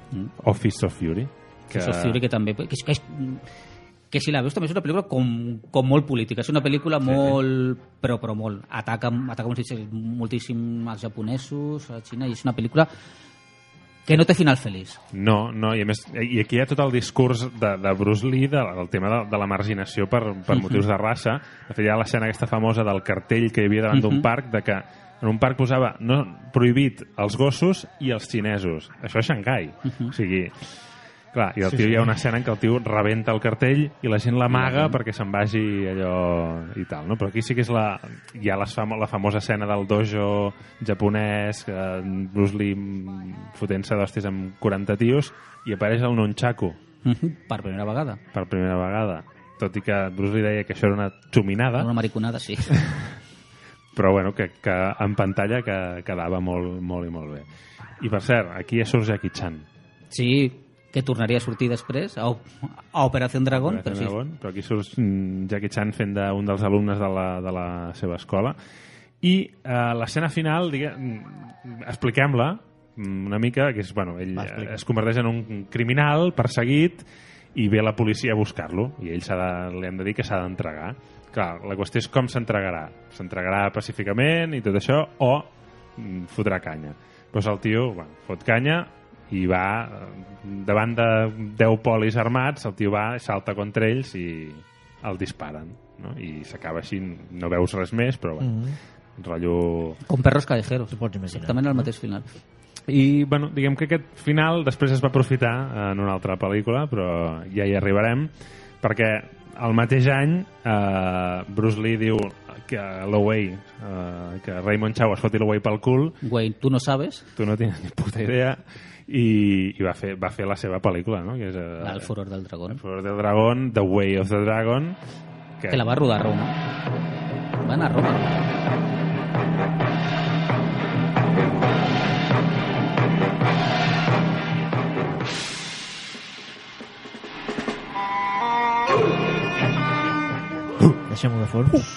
Mm. o Fist of Fury Que... Això és Fury, que també... Que, és- que, és, que si la veus també és una pel·lícula com, com molt política. És una pel·lícula molt... Però, però molt. Ataca, ataca moltíssim, moltíssim als japonesos, a la Xina, i és una pel·lícula que no té final feliç. No, no, i a més, i aquí hi ha tot el discurs de, de Bruce Lee de, del tema de, de la marginació per, per Mhm. motius de raça. De fet, hi ha l'escena aquesta famosa del cartell que hi havia davant d'un Mhm. parc de que en un parc posava no, prohibit els gossos i els xinesos. Això és Xangai. Mhm. O sigui, clar, i el Sí, tio sí. hi ha una escena en què el tio rebenta el cartell i la gent l'amaga Mhm. perquè se'n vagi allò i tal, no? Però aquí sí que és la, hi ha les famo, la famosa escena del dojo japonès, que en Bruce Lee mm, fotent-se d'hòsties amb 40 tios i apareix el nunchaku per primera vegada. per primera vegada. Tot i que Bruce Lee deia que això era una xuminada, Una mariconada, sí. <laughs> però bueno, que, que en pantalla que quedava molt, molt i molt bé. I per cert, aquí ja surt Jackie Chan. Sí, que tornaria a sortir després a, a Operació Dragón, però sí. Dragon, però aquí surt mm, Jackie Chan fent d'un dels alumnes de la, de la seva escola. I eh, l'escena final, mm, expliquem-la mm, una mica, que és, bueno, ell es converteix en un criminal perseguit i ve la policia a buscar-lo i ell s'ha de, li hem de dir que s'ha d'entregar. Clar, la qüestió és com s'entregarà. S'entregarà pacíficament i tot això o fotrà canya. Doncs el tio bueno, fot canya i va davant de 10 polis armats, el tio va, salta contra ells i el disparen. No? I s'acaba així, no veus res més, però bueno, Mhm. rotllo... Com perros callejeros. Pots imaginar. Exactament el mateix final. I, bueno, diguem que aquest final després es va aprofitar en una altra pel·lícula, però ja hi arribarem, perquè el mateix any eh, Bruce Lee diu que l'Oway, eh, que Raymond Chow es foti l'Oway pel cul, Güey, tu no sabes? tu no tens ni puta idea, i, i va, fer, va fer la seva pel·lícula, no? Que és, eh, El furor del dragón. El furor del dragón, The Way of the Dragon, que, Que la va rodar a Roma. Va anar a Roma. Deixem-ho de fons.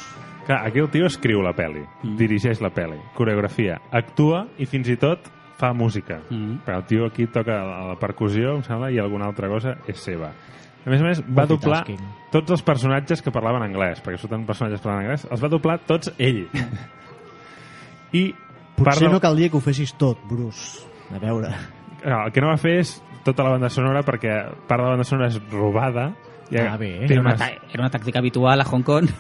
Clar, aquí el tio escriu la pel·li, mm. dirigeix la pel·li, coreografia, actua i fins i tot fa música. Mm. Però el tio aquí toca la percussió, em sembla, i alguna altra cosa és seva. A més a més, va doblar tots els personatges que parlaven anglès, perquè surten personatges que parlaven anglès, els va doblar tots ell. <laughs> I Potser del- no caldria que ho fessis tot, Bruce. A veure... No, el que no va fer és tota la banda sonora perquè part de la banda sonora és robada i Ah, bé. té Era una, era una tàctica habitual a Hong Kong. <laughs>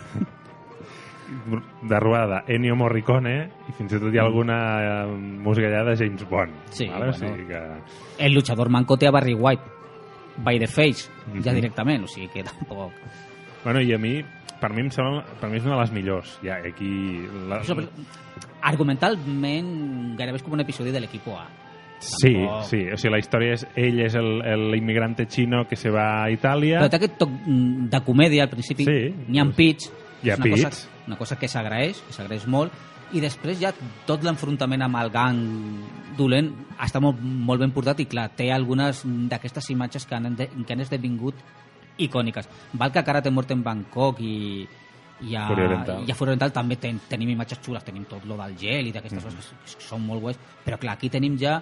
de robada Ennio Morricone i fins i tot hi ha alguna eh, música allà de James Bond Sí, vale? o bueno. sigui que... El luchador manco té a Barry White. By the face, ja Mhm. directament. O sigui que tampoc... bueno, i a mi per mi, em sembla, per mi és una de les millors ja, aquí la... Argumentalment, gairebé és com un episodi de l'equipo A. sí, tampoc- sí, o sigui la història és ell és el- el- l'immigrante xino que se va a Itàlia Però té aquest toc mm, de comèdia al principi. Sí. N'hi ha pits. Hi ha una pits. Cosa, una cosa que s'agraeix, que s'agraeix molt. i després ja tot l'enfrontament amb el gang dolent està molt, molt ben portat i clar, té algunes d'aquestes imatges que han, que han esdevingut icòniques. Val que Karate Mort en Bangkok i, i a, Oriental. i a Oriental també ten, tenim imatges xules, tenim tot lo del gel i d'aquestes coses que, que són molt guais, però clar, aquí tenim ja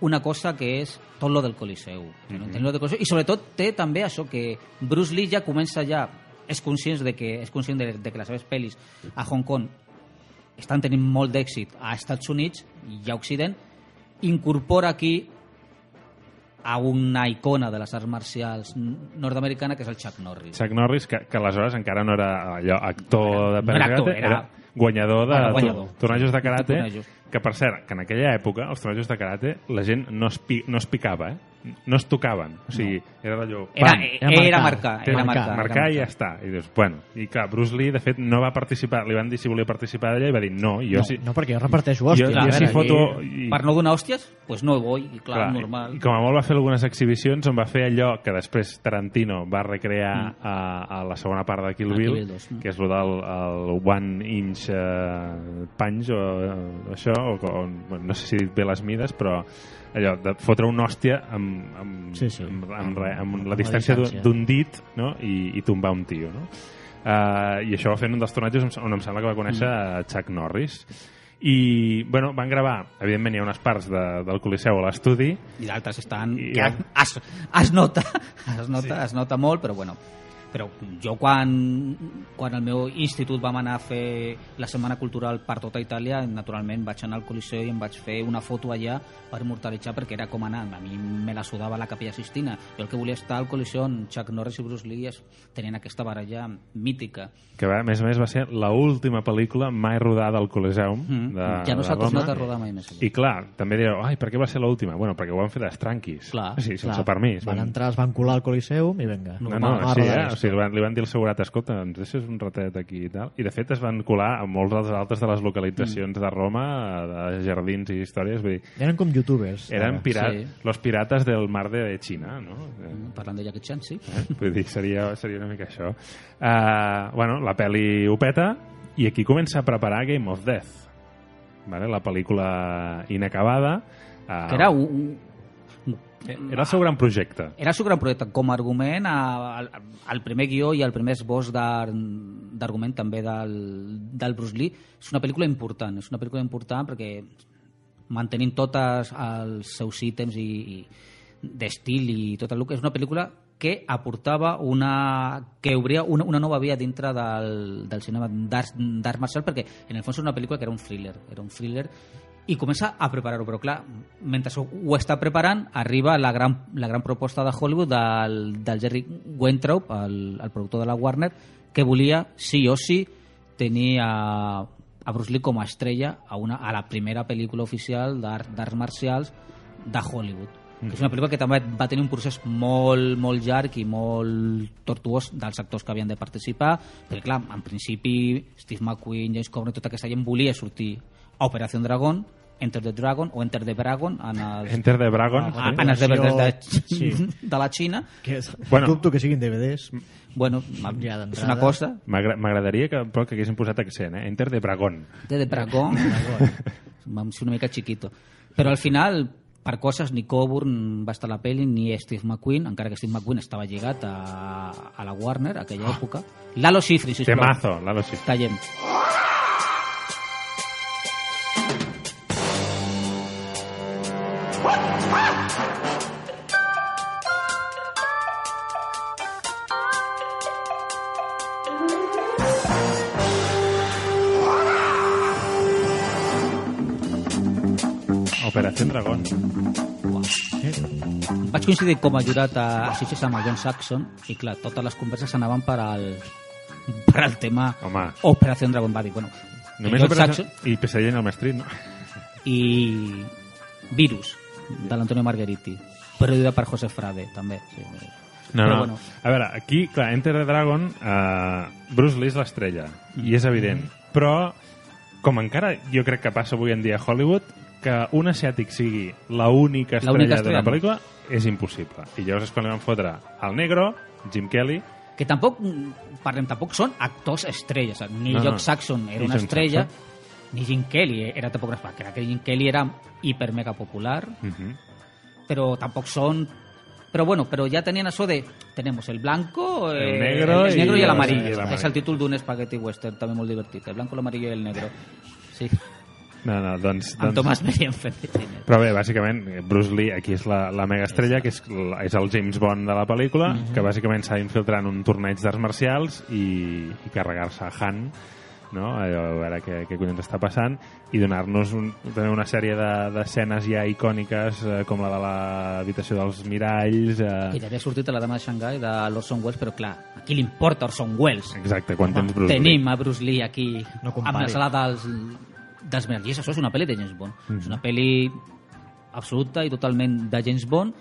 una cosa que és tot lo del Coliseu. Mm -hmm. lo del Coliseu. I sobretot té també això que Bruce Lee ja comença ja és conscient de que, és conscient de, de que les seves pel·lis a Hong Kong estan tenint molt d'èxit a Estats Units i a Occident, incorpora aquí a una icona de les arts marcials nord-americana, que és el Chuck Norris. Chuck Norris, que, que aleshores encara no era allò, actor de No era actor, karate, era- guanyador de Bueno, guanyador. tornejos de karate, Tornejos. Que per cert, que en aquella època els tornejos de karate la gent no es, pi, no es picava, eh? no es tocaven. O sigui, era d'allò... Era- pam, era era marcar, Té- era marcar, marcar era i ja marcar. està. I dius, bueno, i clar, Bruce Lee, de fet, no va participar, li van dir si volia participar d'allà i va dir no, i jo no, sí. no, perquè jo reparteixo Jo- hòsties. jo A sí veure, foto- i- Per no donar hòsties, pues no vull, i clar, Clar, normal. I, com a molt va fer algunes exhibicions on va fer allò que després Tarantino va recrear Mm. a, a la segona part de Kill Bill, Kill Bill 2, mm. que és el del el one inch uh, punch o uh, això, o, o, no sé si he dit bé les mides, però allò de fotre una hòstia amb, amb, Sí, sí. amb, amb, re- amb Amb la la distància d'un- distància. d'un dit no? I, i tombar un tio. No? Uh, I això va fer un dels tornejos on em sembla que va conèixer Mm. Chuck Norris. I, bueno, van gravar, evidentment hi ha unes parts de, del Coliseu a l'estudi, I d'altres estan... I- Que es, es nota, es nota, sí. es nota molt, però bueno, però jo quan, quan al meu institut vam anar a fer la Setmana Cultural per tota Itàlia, naturalment vaig anar al Coliseu i em vaig fer una foto allà per immortalitzar perquè era com anar, a mi me la sudava la Capella Sistina, jo el que volia estar al Coliseu on Chuck Norris i Bruce Lee tenien aquesta baralla mítica. que va, a més a més va ser la última pel·lícula mai rodada al Coliseum Mm. de, Ja no s'ha tornat a rodar mai més allà. I clar, també direu, ai, per què va ser l'última? Bueno, perquè ho van fer d'estranquis. Clar, sí, sense Clar, permís. Van entrar, es van colar al Coliseum i vinga. No, va- no, va sí, eh? o sigui, li van, li van dir al segurat, escolta, ens deixes un ratet aquí i tal. I de fet es van colar a molts dels altres de les localitzacions de Roma, de jardins i històries. Vull dir, Eren com youtubers. eren ara. pira Sí. los pirates del mar de Xina, no? Eh, Parlant de Jackie Chan, sí. Eh? Vull dir, seria, seria una mica això. Uh, bueno, la pel·li ho peta i aquí comença a preparar Game of Death. Vale? La pel·lícula inacabada. Uh, Que era un, Era el seu gran projecte. Era el seu gran projecte. Com a argument, al primer guió i al primer esbós d'ar- d'argument també del, del Bruce Lee, és una pel·lícula important. És una pel·lícula important perquè mantenint tots els seus ítems i, i d'estil i tot el que és una pel·lícula que aportava una... que obria una, una nova via dintre del, del cinema d'art marcial perquè en el fons és una pel·lícula que era un thriller era un thriller i comença a preparar-ho, però clar, mentre ho, està preparant, arriba la gran, la gran proposta de Hollywood del, del Jerry Weintraub, el, el productor de la Warner, que volia, sí o sí, tenir a, a Bruce Lee com a estrella a, una, a la primera pel·lícula oficial d'art- d'arts marcials de Hollywood. Mm. Que és una pel·lícula que també va tenir un procés molt, molt llarg i molt tortuós dels actors que havien de participar, perquè clar, en principi Steve McQueen, James Cameron, tota aquesta gent volia sortir a Operació Dragon, Enter the Dragon o Enter the Dragon en els, Enter the Dragon. a, sí. en els DVDs de, Sí. <laughs> de la Xina. Que és, Bueno. dubto que siguin DVDs. Bueno, Ja és una cosa M'agra- M'agradaria que, però que haguessin posat accent, eh? Enter the Dragon. de de Dragon, <laughs> vam ser una mica chiquito. Però al final, per coses, ni Coburn va estar a la pel·li, ni Steve McQueen, encara que Steve McQueen estava lligat a, a la Warner, a aquella època. Lalo Schifrin, sisplau. Temazo, Lalo Schifrin. Callem. Operació Dragon. Vaig coincidir com a jurat a, Sitges amb el John Saxon i clar, totes les converses anaven per al, per al tema Home. Operació Dragon. Va dir, bueno, Només John. Saxon I Pesadilla en el Mestrit, no? i Virus, de l'Antonio Margheriti, produïda per José Frade, també. Sí. No, Però no. bueno. A veure, aquí, clar, Enter the Dragon, uh, Bruce Lee és l'estrella, i és evident. Però, com encara jo crec que passa avui en dia a Hollywood, que un asiàtic sigui la única L'única estrella estrella, d'una pel·lícula és impossible. I llavors és quan li van fotre al negro, Jim Kelly, que tampoc, parlem, tampoc són actors estrelles. Ni No, no, no. Jock Saxon era I una John estrella, ni Jim Kelly era tampoc una era que Jim Kelly era hiper mega popular Mhm. pero tampoco son pero bueno, pero ya tenían eso de tenemos el blanco, El eh, negro el, negro y y el el- amarillo. y el Es amarillo. el título spaghetti western també molt divertit, el blanco, l'amarillo i el negro. Sí, No, no, doncs... amb doncs... Tomàs Merien fent de cine. Però bé, bàsicament, Bruce Lee aquí és la, la mega estrella, que és, és el James Bond de la pel·lícula, Mhm. que bàsicament s'ha d'infiltrar en un torneig d'arts marcials i, i carregar-se a Han, no? a veure què, què collons està passant, i donar-nos un, també una sèrie de- d'escenes ja icòniques, eh, com la de l'habitació dels miralls... I Eh... també ha sortit a la dama de Xangai de l'Orson Welles, però clar, a qui li importa Orson Welles? Exacte, quan tens Bruce Tenim a Bruce Lee aquí No amb la sala dels, dels. I això és una pel·li de James Bond. Mhm. És una pel·li absoluta i totalment de James Bond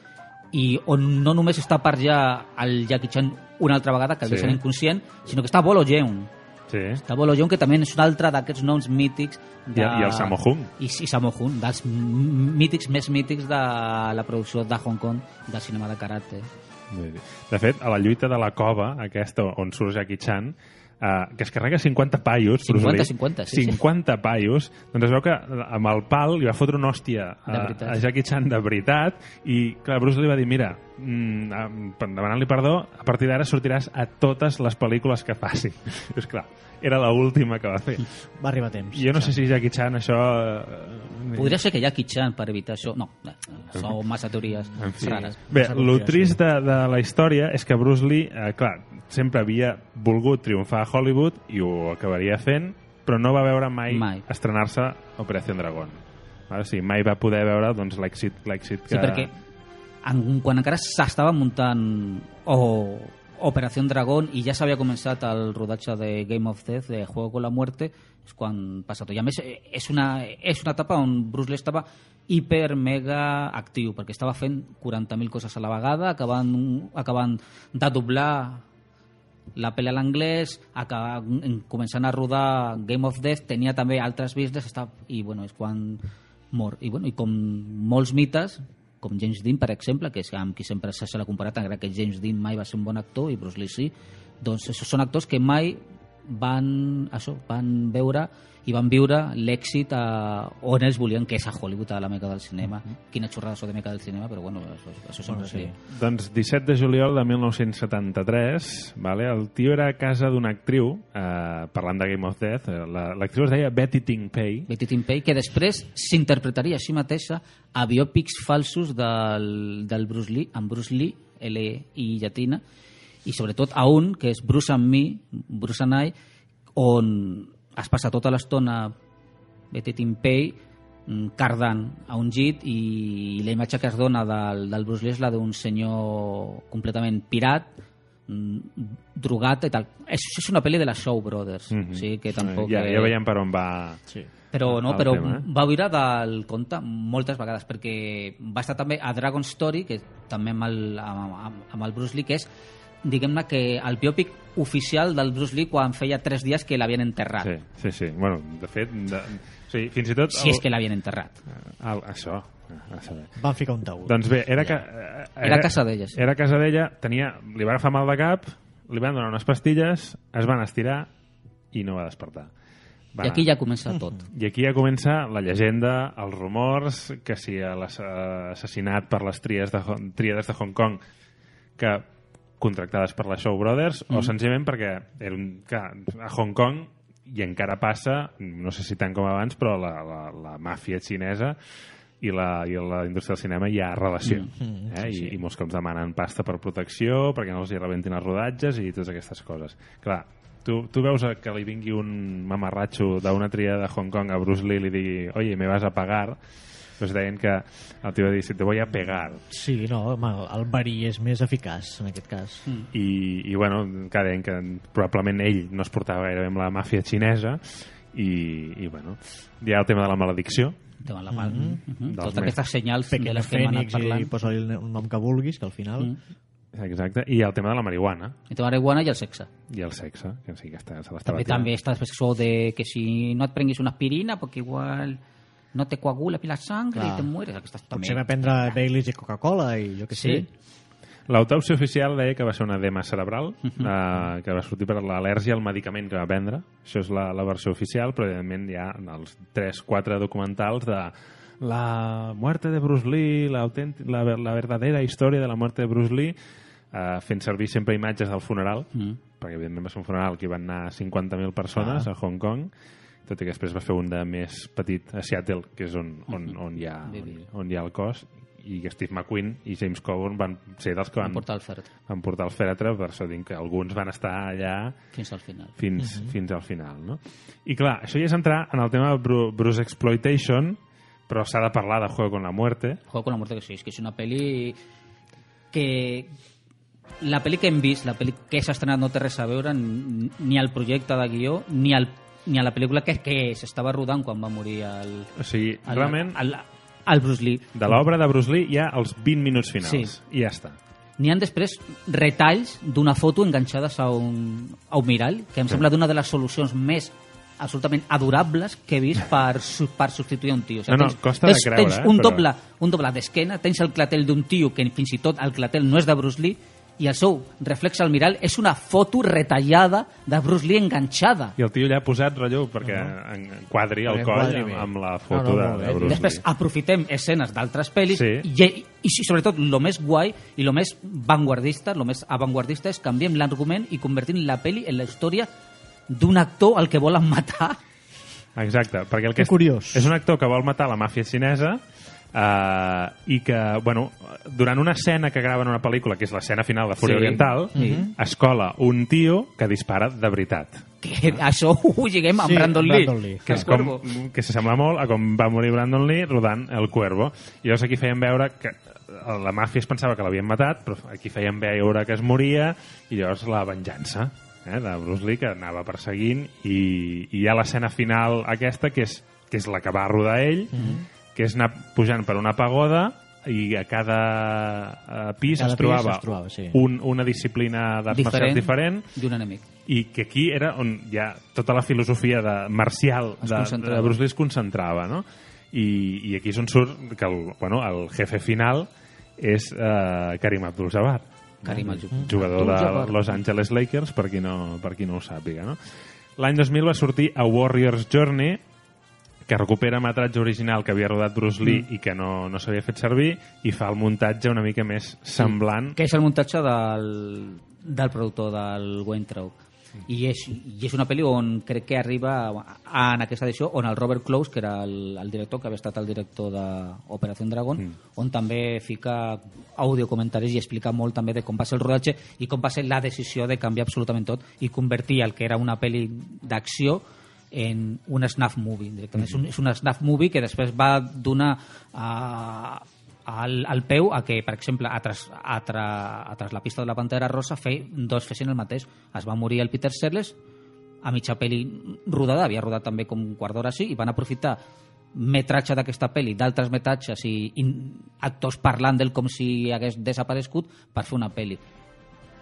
i on no només està per ja el Jackie Chan una altra vegada, que el Sí. deixen inconscient, sinó que està Bolo Yeun. Sí. Està Bolo Yeun, que també és un altre d'aquests noms mítics. De... I- i el Sammo Hung. I, i Sammo Hung, dels mítics més mítics de la producció de Hong Kong del cinema de karate. De fet, a la lluita de la cova, aquesta on surt Jackie Chan, eh, que es carrega 50 paios, 50, Bruce Lee, 50, sí, sí. 50 paios, doncs es veu que amb el pal li va fotre una hòstia De a, a Jackie Chan de veritat i, clar, Bruce Lee va dir, mira, mm, demanar-li perdó, a partir d'ara sortiràs a totes les pel·lícules que faci. I, <laughs> és clar, era la última que va fer. Va arribar a temps. Jo no sé si Jackie Chan això... eh, Podria ser que Jackie Chan per evitar això... No, eh, són massa teories En fi. rares. Bé, el trist de, de la història és que Bruce Lee, eh, clar, sempre havia volgut triomfar a Hollywood i ho acabaria fent, però no va veure mai, Mai. estrenar-se Operació Dragón. Vale? O sigui, mai va poder veure doncs, l'èxit l'èxit que... Sí, perquè en, quan encara s'estava muntant o Operació Dragón i ja s'havia començat el rodatge de Game of Death, de Juego con la Muerte, és quan passa tot. I a més, és una, és una etapa on Bruce Lee estava hiper mega actiu, perquè estava fent 40.000 coses a la vegada, acabant, acabant de doblar la pel·li a l'anglès, començant a rodar Game of Death, tenia també altres business, estava, i bueno, és quan mor. I, bueno, I com molts mites, com James Dean, per exemple, que és amb qui sempre se l'ha comparat, encara que James Dean mai va ser un bon actor i Bruce Lee sí, doncs són actors que mai van, això, van veure i van viure l'èxit a, on ells volien, que és a Hollywood, a la meca del cinema. Quina xorrada això de meca del cinema, però bueno, això, això sempre Bueno, sí. Doncs 17 de juliol de 1973, vale? el tio era a casa d'una actriu, eh, parlant de Game of Death, eh, la- l'actriu es deia Betty Ting Pei, Betty Timpey, que després s'interpretaria a si mateixa a biòpics falsos del, del Bruce Lee, amb Bruce Lee, L i llatina, i sobretot a un, que és Bruce and Me, Bruce and I, on es passa tota l'estona Betty Timpey mm, cardant a un llit i la imatge que es dona del, del Bruce Lee és la d'un senyor completament pirat, mm, drogat i tal. És, és una pel·li de la Show Brothers, Mhm. o sigui que tampoc... ja, ja veiem per on va... Sí. però no, però tema, eh? va viure del conte moltes vegades perquè va estar també a Dragon Story que també amb el, amb- amb el Bruce Lee que és diguem-ne que el biòpic oficial del Bruce Lee quan feia tres dies que l'havien enterrat Sí, sí, sí. Bueno, de fet, de, o sigui, fins i tot... si és que l'havien enterrat El, això, a saber. Van ficar un taüt. Doncs bé, era, que, eh, Era casa d'ella, sí. Era casa d'ella, tenia, li va agafar mal de cap, li van donar unes pastilles, es van estirar i no va despertar. Va i aquí ja comença tot I aquí ja comença la llegenda, els rumors, que si l'assassinat per les tries de, Hong- tríades de Hong Kong que contractades per la Show Brothers, mm. o senzillament perquè era un, que a Hong Kong i encara passa, no sé si tant com abans, però la, la, la màfia xinesa i la, i la indústria del cinema hi ha relació. Mm, eh? sí, sí. I, I molts cops demanen pasta per protecció, perquè no els hi rebentin els rodatges i totes aquestes coses. Clar, tu, tu veus que li vingui un mamarratxo d'una tria de Hong Kong a Bruce Lee i li digui, oye, me vas a pagar, doncs deien que el tio va dir, si te voy a pegar. Sí, no, home, el verí és més eficaç, en aquest cas. Mm. I, i bueno, que deien que probablement ell no es portava gaire bé amb la màfia xinesa i, i bueno, hi ha el tema de la maledicció, Tema la mal. Mm -hmm. Totes més- aquestes senyals de les que hem anat Fènix i parlant. posa-li el nom que vulguis, que al final... Mm. exacte, i el tema de la marihuana I la marihuana i el sexe. i el sexe, que sí que està, se l'estava També, també està després això de que si no et prenguis una aspirina perquè igual no te coagula la sangre Clar. i te mueres. Aquestes, també. Potser va prendre Baileys i Coca-Cola i jo què sé. Sí. L'autòpsia oficial deia que va ser una edema cerebral, Mhm. eh, que va sortir per l'al·lèrgia al medicament que va prendre. Això és la, la versió oficial, però evidentment hi ha els 3-4 documentals de la muerte de Bruce Lee, la, la, la verdadera història de la muerte de Bruce Lee, eh, fent servir sempre imatges del funeral, Mm. perquè evidentment va ser un funeral que hi van anar 50.000 persones Ah. a Hong Kong, tot i que després va fer un de més petit a Seattle, que és on, on, on, hi, ha, on, on hi ha el cos, i que Steve McQueen i James Coburn van ser dels que van, Van portar el fèretre. van portar el fèretre, per això dic que alguns van estar allà Fins al final. fins, Mhm. fins al final. No? I clar, això ja és entrar en el tema de Bru Bruce Exploitation, però s'ha de parlar de Juego con la Muerte. Juego con la muerte que sí, és que és una pel·li que la pel·li que hem vist, la pel·li que s'ha estrenat no té res a veure ni ni al projecte de guió ni al ni a la pel·lícula que, que s'estava rodant quan va morir el, O sigui, el, realment, el, el Bruce Lee. de l'obra de Bruce Lee hi ha els 20 minuts finals. Sí. I ja està. N'hi han després retalls d'una foto enganxades a un, a un mirall, que em Sí. sembla d'una de les solucions més absolutament adorables que he vist per, per substituir un tio. No, no, costa de creure, tens eh, un, però- doble, un doble d'esquena, tens el clatell d'un tio que fins i tot el clatell no és de Bruce Lee i el seu reflex al mirall és una foto retallada de BruceLee enganxada. I el tio allà ha posat relleu perquè en quadri el coll enquadri amb, amb la No, foto no, de, molt bé. de Bruce Després Lee. aprofitem escenes d'altres pel·lis Sí. i, i, i, sobretot el més guai i el més vanguardista, el més avantguardista és canviem l'argument i convertim la pel·li en la història d'un actor al que volen matar. Exacte, perquè el Que que és, curiós. és un actor que vol matar la màfia xinesa eh, i que, bueno, durant una escena que graven una pel·lícula, que és l'escena final de Fúria Sí. Oriental, Sí. es cola un tio que dispara de veritat. Que <laughs> això ho lliguem amb Sí, Brandon, Lee. Brandon Lee. Que, és com, que s'assembla molt a com va morir Brandon Lee rodant El Cuervo. I llavors aquí feien veure que eh, la màfia es pensava que l'havien matat, però aquí feien veure que es moria i llavors la venjança eh, de Bruce Lee que anava perseguint i, i hi ha l'escena final aquesta que és, que és la que va rodar ell Mhm. Que és anar pujant per una pagoda i a cada eh, pis Cada es pis trobava, es trobava, sí. un, una disciplina d'arts marcials diferent i un enemic. i que aquí era on ja tota la filosofia de marcial Es de, de Bruce Lee es concentrava, no? I, i aquí és on surt que el, bueno, el jefe final és eh, Karim Abdul-Jabbar Karim no? Abdul- jugador Abdul-Jabbar. de Los Angeles Lakers per qui no, per qui no ho sàpiga no? l'any 2000 va sortir a Warrior's Journey que recupera metratge original que havia rodat Bruce Lee Mm. i que no, no s'havia fet servir i fa el muntatge una mica més semblant Que és el muntatge del, del productor del Weintraub. I és, I és una pel·li on crec que arriba a, en aquesta edició on el Robert Close, que era el, el director, que havia estat el director d'Operació Dragon, mm. on també fica audiocomentaris i explica molt també de com va ser el rodatge i com va ser la decisió de canviar absolutament tot i convertir el que era una pel·li d'acció en un snuff movie directament. Mm -hmm. És un, és un snuff movie que després va donar a, al, al peu a que, per exemple, a tras, a, tra, a tras la pista de la Pantera Rosa fe, dos fessin el mateix. Es va morir el Peter Sellers a mitja pel·li rodada, havia rodat també com un quart d'hora així, i van aprofitar metratge d'aquesta pel·li, d'altres metratges i, i actors parlant del com si hagués desaparegut per fer una pel·li.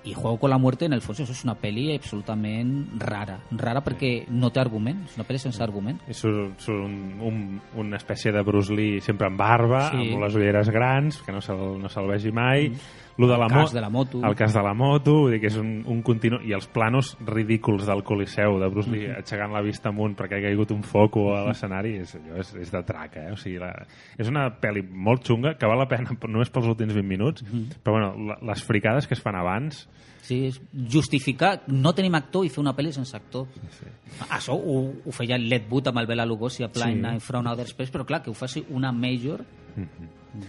I Juego con la muerte, en el fons, és una pel·li absolutament rara. Rara perquè no té argument, és una pel·li sense argument. I surt, surt un, un, una espècie de Bruce Lee sempre amb barba, sí. amb les ulleres grans, que no se'l no se vegi mai. Mm. Lo de la El cas de la moto. El cas de la moto, vull dir que és un, un continu... I els planos ridículs del Coliseu, de Bruce Lee Mhm. aixecant la vista amunt perquè ha caigut un foco a l'escenari, és, allò és, és de traca, eh? O sigui, la... és una pel·li molt xunga, que val la pena <laughs> només pels últims 20 minuts, Mhm. però bueno, les fricades que es fan abans... Sí, és justificar no tenim actor i fer una pel·li sense actor. Sí. Això ho, ho feia Led Wood amb el Bela Lugosi a Blind Sí. Night from Outer Space, però clar, que ho faci una major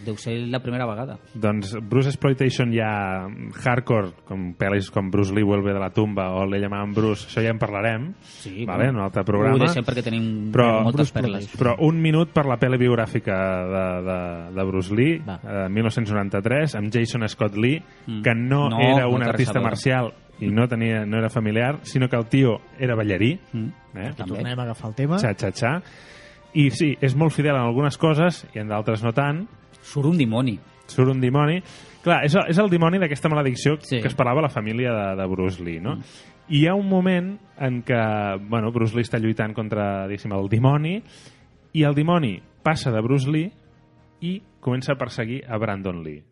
deu ser la primera vegada. Doncs Bruce Exploitation ja hardcore, com pel·lis com Bruce Lee vuelve de la tumba o le llamaven Bruce, això ja en parlarem, Sí, vale? en un altre Ho programa. deixem perquè tenim però, moltes perles. Però un minut per la pel·li biogràfica de, de, de Bruce Lee, eh, 1993, amb Jason Scott Lee, Mm. que no, No, era un artista marcial i no, tenia, no era familiar, sinó que el tio era ballarí. Mm. Eh? Aquí tornem a agafar el tema. Xa, xa, xa. I sí, és molt fidel en algunes coses i en d'altres no tant. Surt un dimoni. Surt un dimoni. Clar, és, és el dimoni d'aquesta maledicció sí. que esperava la família de, de Bruce Lee, no? Mm. I hi ha un moment en què bueno, Bruce Lee està lluitant contra el dimoni i el dimoni passa de Bruce Lee i comença a perseguir a Brandon Lee.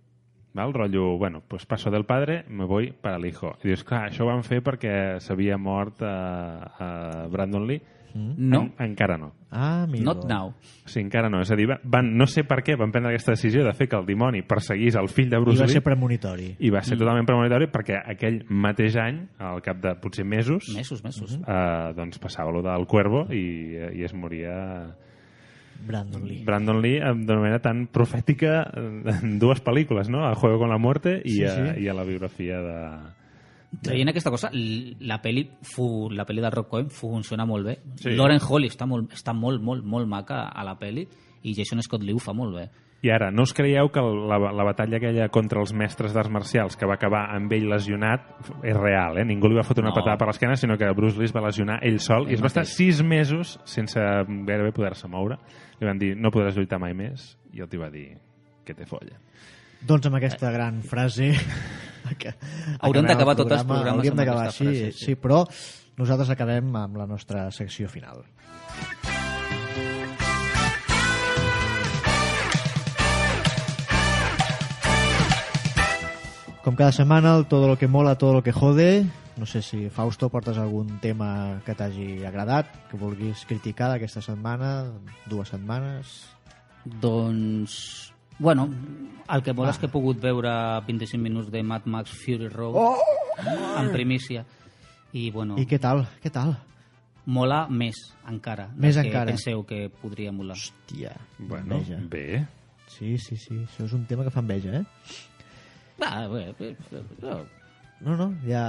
Val? Rotllo, bueno, pues paso del padre, me voy para el hijo. I dius, clar, això ho van fer perquè s'havia mort a, a Brandon Lee. Mm. No. En, encara no. Ah, amigo. Not now. Sí, encara no. És a dir, va- van, no sé per què van prendre aquesta decisió de fer que el dimoni perseguís el fill de I Bruce va Lee. ser premonitori. I va ser Mm. totalment premonitori perquè aquell mateix any, al cap de potser mesos, Mesos, mesos. eh, doncs passava lo del Cuervo i, i es moria Brandon Lee. Brandon Lee eh, d'una manera tan profètica en dues pel·lícules, no? A Juego con la muerte i, Sí, a, sí. i a la biografia de... Traient aquesta cosa, la peli, fu, la peli de Rock Cohen funciona molt bé. Sí. Lauren Holly està molt, està molt, molt, molt maca a la peli i Jason Scott Lee ho fa molt bé. I ara, no us creieu que la, la batalla aquella contra els mestres d'arts marcials, que va acabar amb ell lesionat, és real, eh? Ningú li va fotre una No. patada per l'esquena, sinó que Bruce Lee es va lesionar ell sol Ell i es va estar sis mesos sense gairebé poder-se moure. Li van dir, no podràs lluitar mai més, i el tio va dir, que te folla. Doncs amb aquesta gran frase... <laughs> que acabem d'acabar el tots els programes Hauríem d'acabar així, frase, sí. sí, però nosaltres acabem amb la nostra secció final. Com cada setmana, el todo lo que mola, todo lo que jode. No sé si, Fausto, portes algun tema que t'hagi agradat, que vulguis criticar d'aquesta setmana, dues setmanes... Doncs... Bueno, el que mola és que he pogut veure 25 minuts de Mad Max Fury Road Oh! en primícia. I, bueno, I què tal? Què tal? mola més encara. Més que encara. penseu que podria molar. Hòstia, Bueno, enveja. bé. Sí, sí, sí, això és un tema que fa enveja, eh? Va, bé, bé, bé, bé. No, no, ja...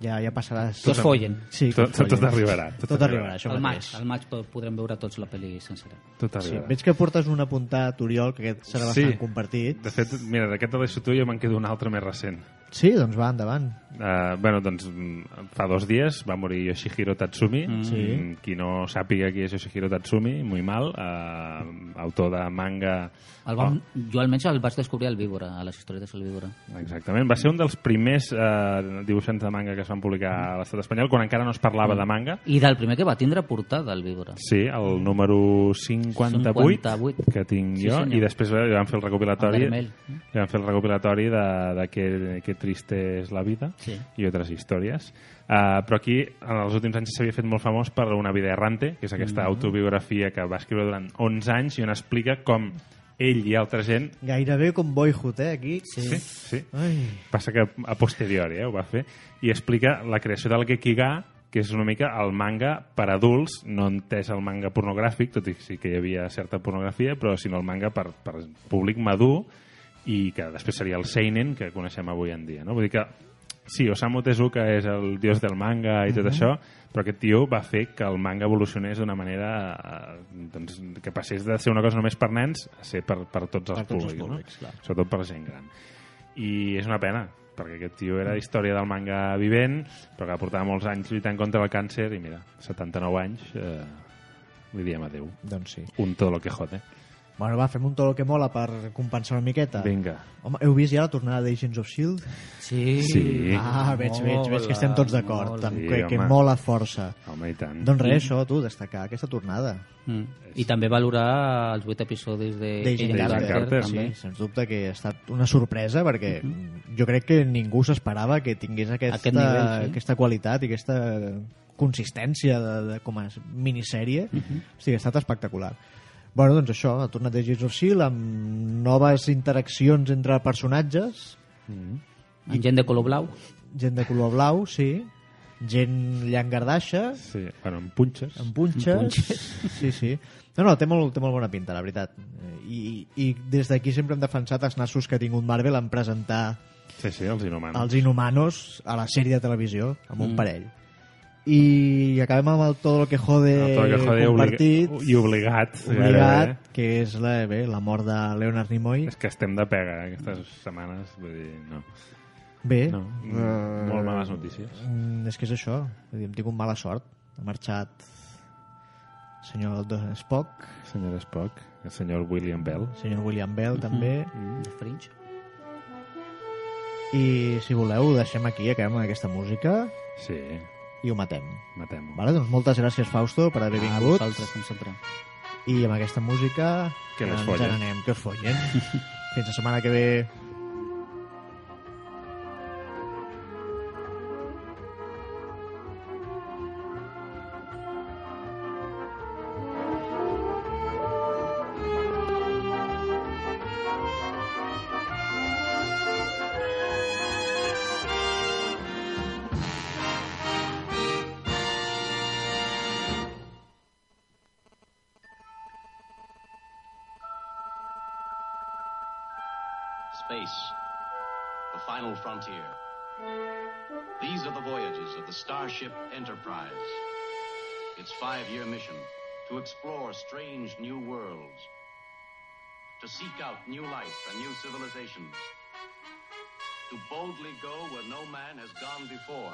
Ja, ja passaràs... Que us follen. Sí, Tot- follen. tot arribarà, tot Tot, arribarà. això Al maig, mateix. al maig po- podrem veure tots la pel·li sencera. Tot Sí, arribarà. veig que portes un apuntat, Oriol, que aquest serà bastant Sí. compartit. De fet, mira, d'aquest de l'Eixo jo me'n quedo un altre més recent. Sí, doncs va, endavant. Uh, bueno, doncs mm, fa dos dies va morir Yoshihiro Tatsumi. Mm. Sí. Mm, Qui no sàpiga qui és Yoshihiro Tatsumi, muy mal. Uh, autor de manga... El vam, Jo almenys el vaig descobrir al Víbora, a les historietes del Víbora. Exactament. Va ser un dels primers uh, dibuixants de manga que es van publicar a l'estat espanyol, quan encara no es parlava de manga. I del primer que va tindre portada al Víbora. Sí, el número 58, 58. que tinc Sí, jo, senyor. i després li van fer el recopilatori, El vermell. van fer el recopilatori de, de que, que triste és la vida Sí. i altres històries. Uh, però aquí, en els últims anys s'havia fet molt famós per Una vida errante, que és aquesta Mhm. autobiografia que va escriure durant 11 anys i on explica com ell i altra gent Gairebé com Boyhood, eh, aquí. Sí, sí. Ai. Passa que a posteriori eh, ho va fer. I explica la creació del Gekiga, que és una mica el manga per adults, no entès el manga pornogràfic, tot i que sí que hi havia certa pornografia, però sinó el manga per, per públic madur i que després seria el seinen que coneixem avui en dia. No? Vull dir que sí, Osamu Tezuka és el dios del manga i tot Mhm. això, però aquest tio va fer que el manga evolucionés d'una manera eh, doncs, que passés de ser una cosa només per nens a ser per, per tots els Per tots els públics, públics, no? clar. sobretot per gent gran i és una pena perquè aquest tio era història del manga vivent però que portava molts anys lluitant contra el càncer i mira, 79 anys eh, li diem adeu Doncs sí. un todo lo que jode Bueno, va, fem un tot el que mola per compensar una miqueta. Vinga. Home, heu vist ja la tornada d'Agents of S.H.I.E.L.D.? Sí. Sí. Ah, veig, veig, veig que estem tots d'acord, Sí, que, que home. mola força. home i tant Doncs res, això, tu, destacar aquesta tornada. Mm. I també valorar els vuit episodis de d'Agent Agent Carter, Carter, sí, sens dubte que ha estat una sorpresa perquè jo crec que ningú s'esperava que tingués aquesta, Aquest nivell, sí. aquesta qualitat i aquesta consistència de, de, com a minissèrie o sigui, ha estat espectacular bueno, doncs això, ha tornat Agents of S.H.I.E.L.D. amb noves interaccions entre personatges. Amb gent de color blau. gent de color blau, sí. Gent llangardaxa. Sí, bueno, amb punxes. Amb punxes, Amb punxes. sí, sí. No, no, té molt, té molt bona pinta, la veritat. I, i des d'aquí sempre hem defensat els nassos que ha tingut Marvel en presentar sí, sí, els inhumanos. els Inhumanos a la sèrie de televisió amb un Mm. parell i acabem amb el Todo lo que jode, El que jode compartit. oblig- i obligat, obligat que és la, bé, la mort de Leonard Nimoy. És que estem de pega eh, aquestes setmanes vull dir, no. Bé. No, eh, molt males notícies. mm, és que és això Vull dir, hem tingut mala sort. Ha marxat senyor Spock. Senyor Spock, el senyor William Bell. Senyor William Bell també. Mm. The Fringe. i si voleu deixem aquí acabem amb aquesta música. Sí, i ho matem matem vale? doncs moltes gràcies Fausto per haver A vingut vosaltres, com sempre. i amb aquesta música Que les ens follen. n'anem, que us follen <laughs> fins la setmana que ve seek out new life and new civilizations, to boldly go where no man has gone before.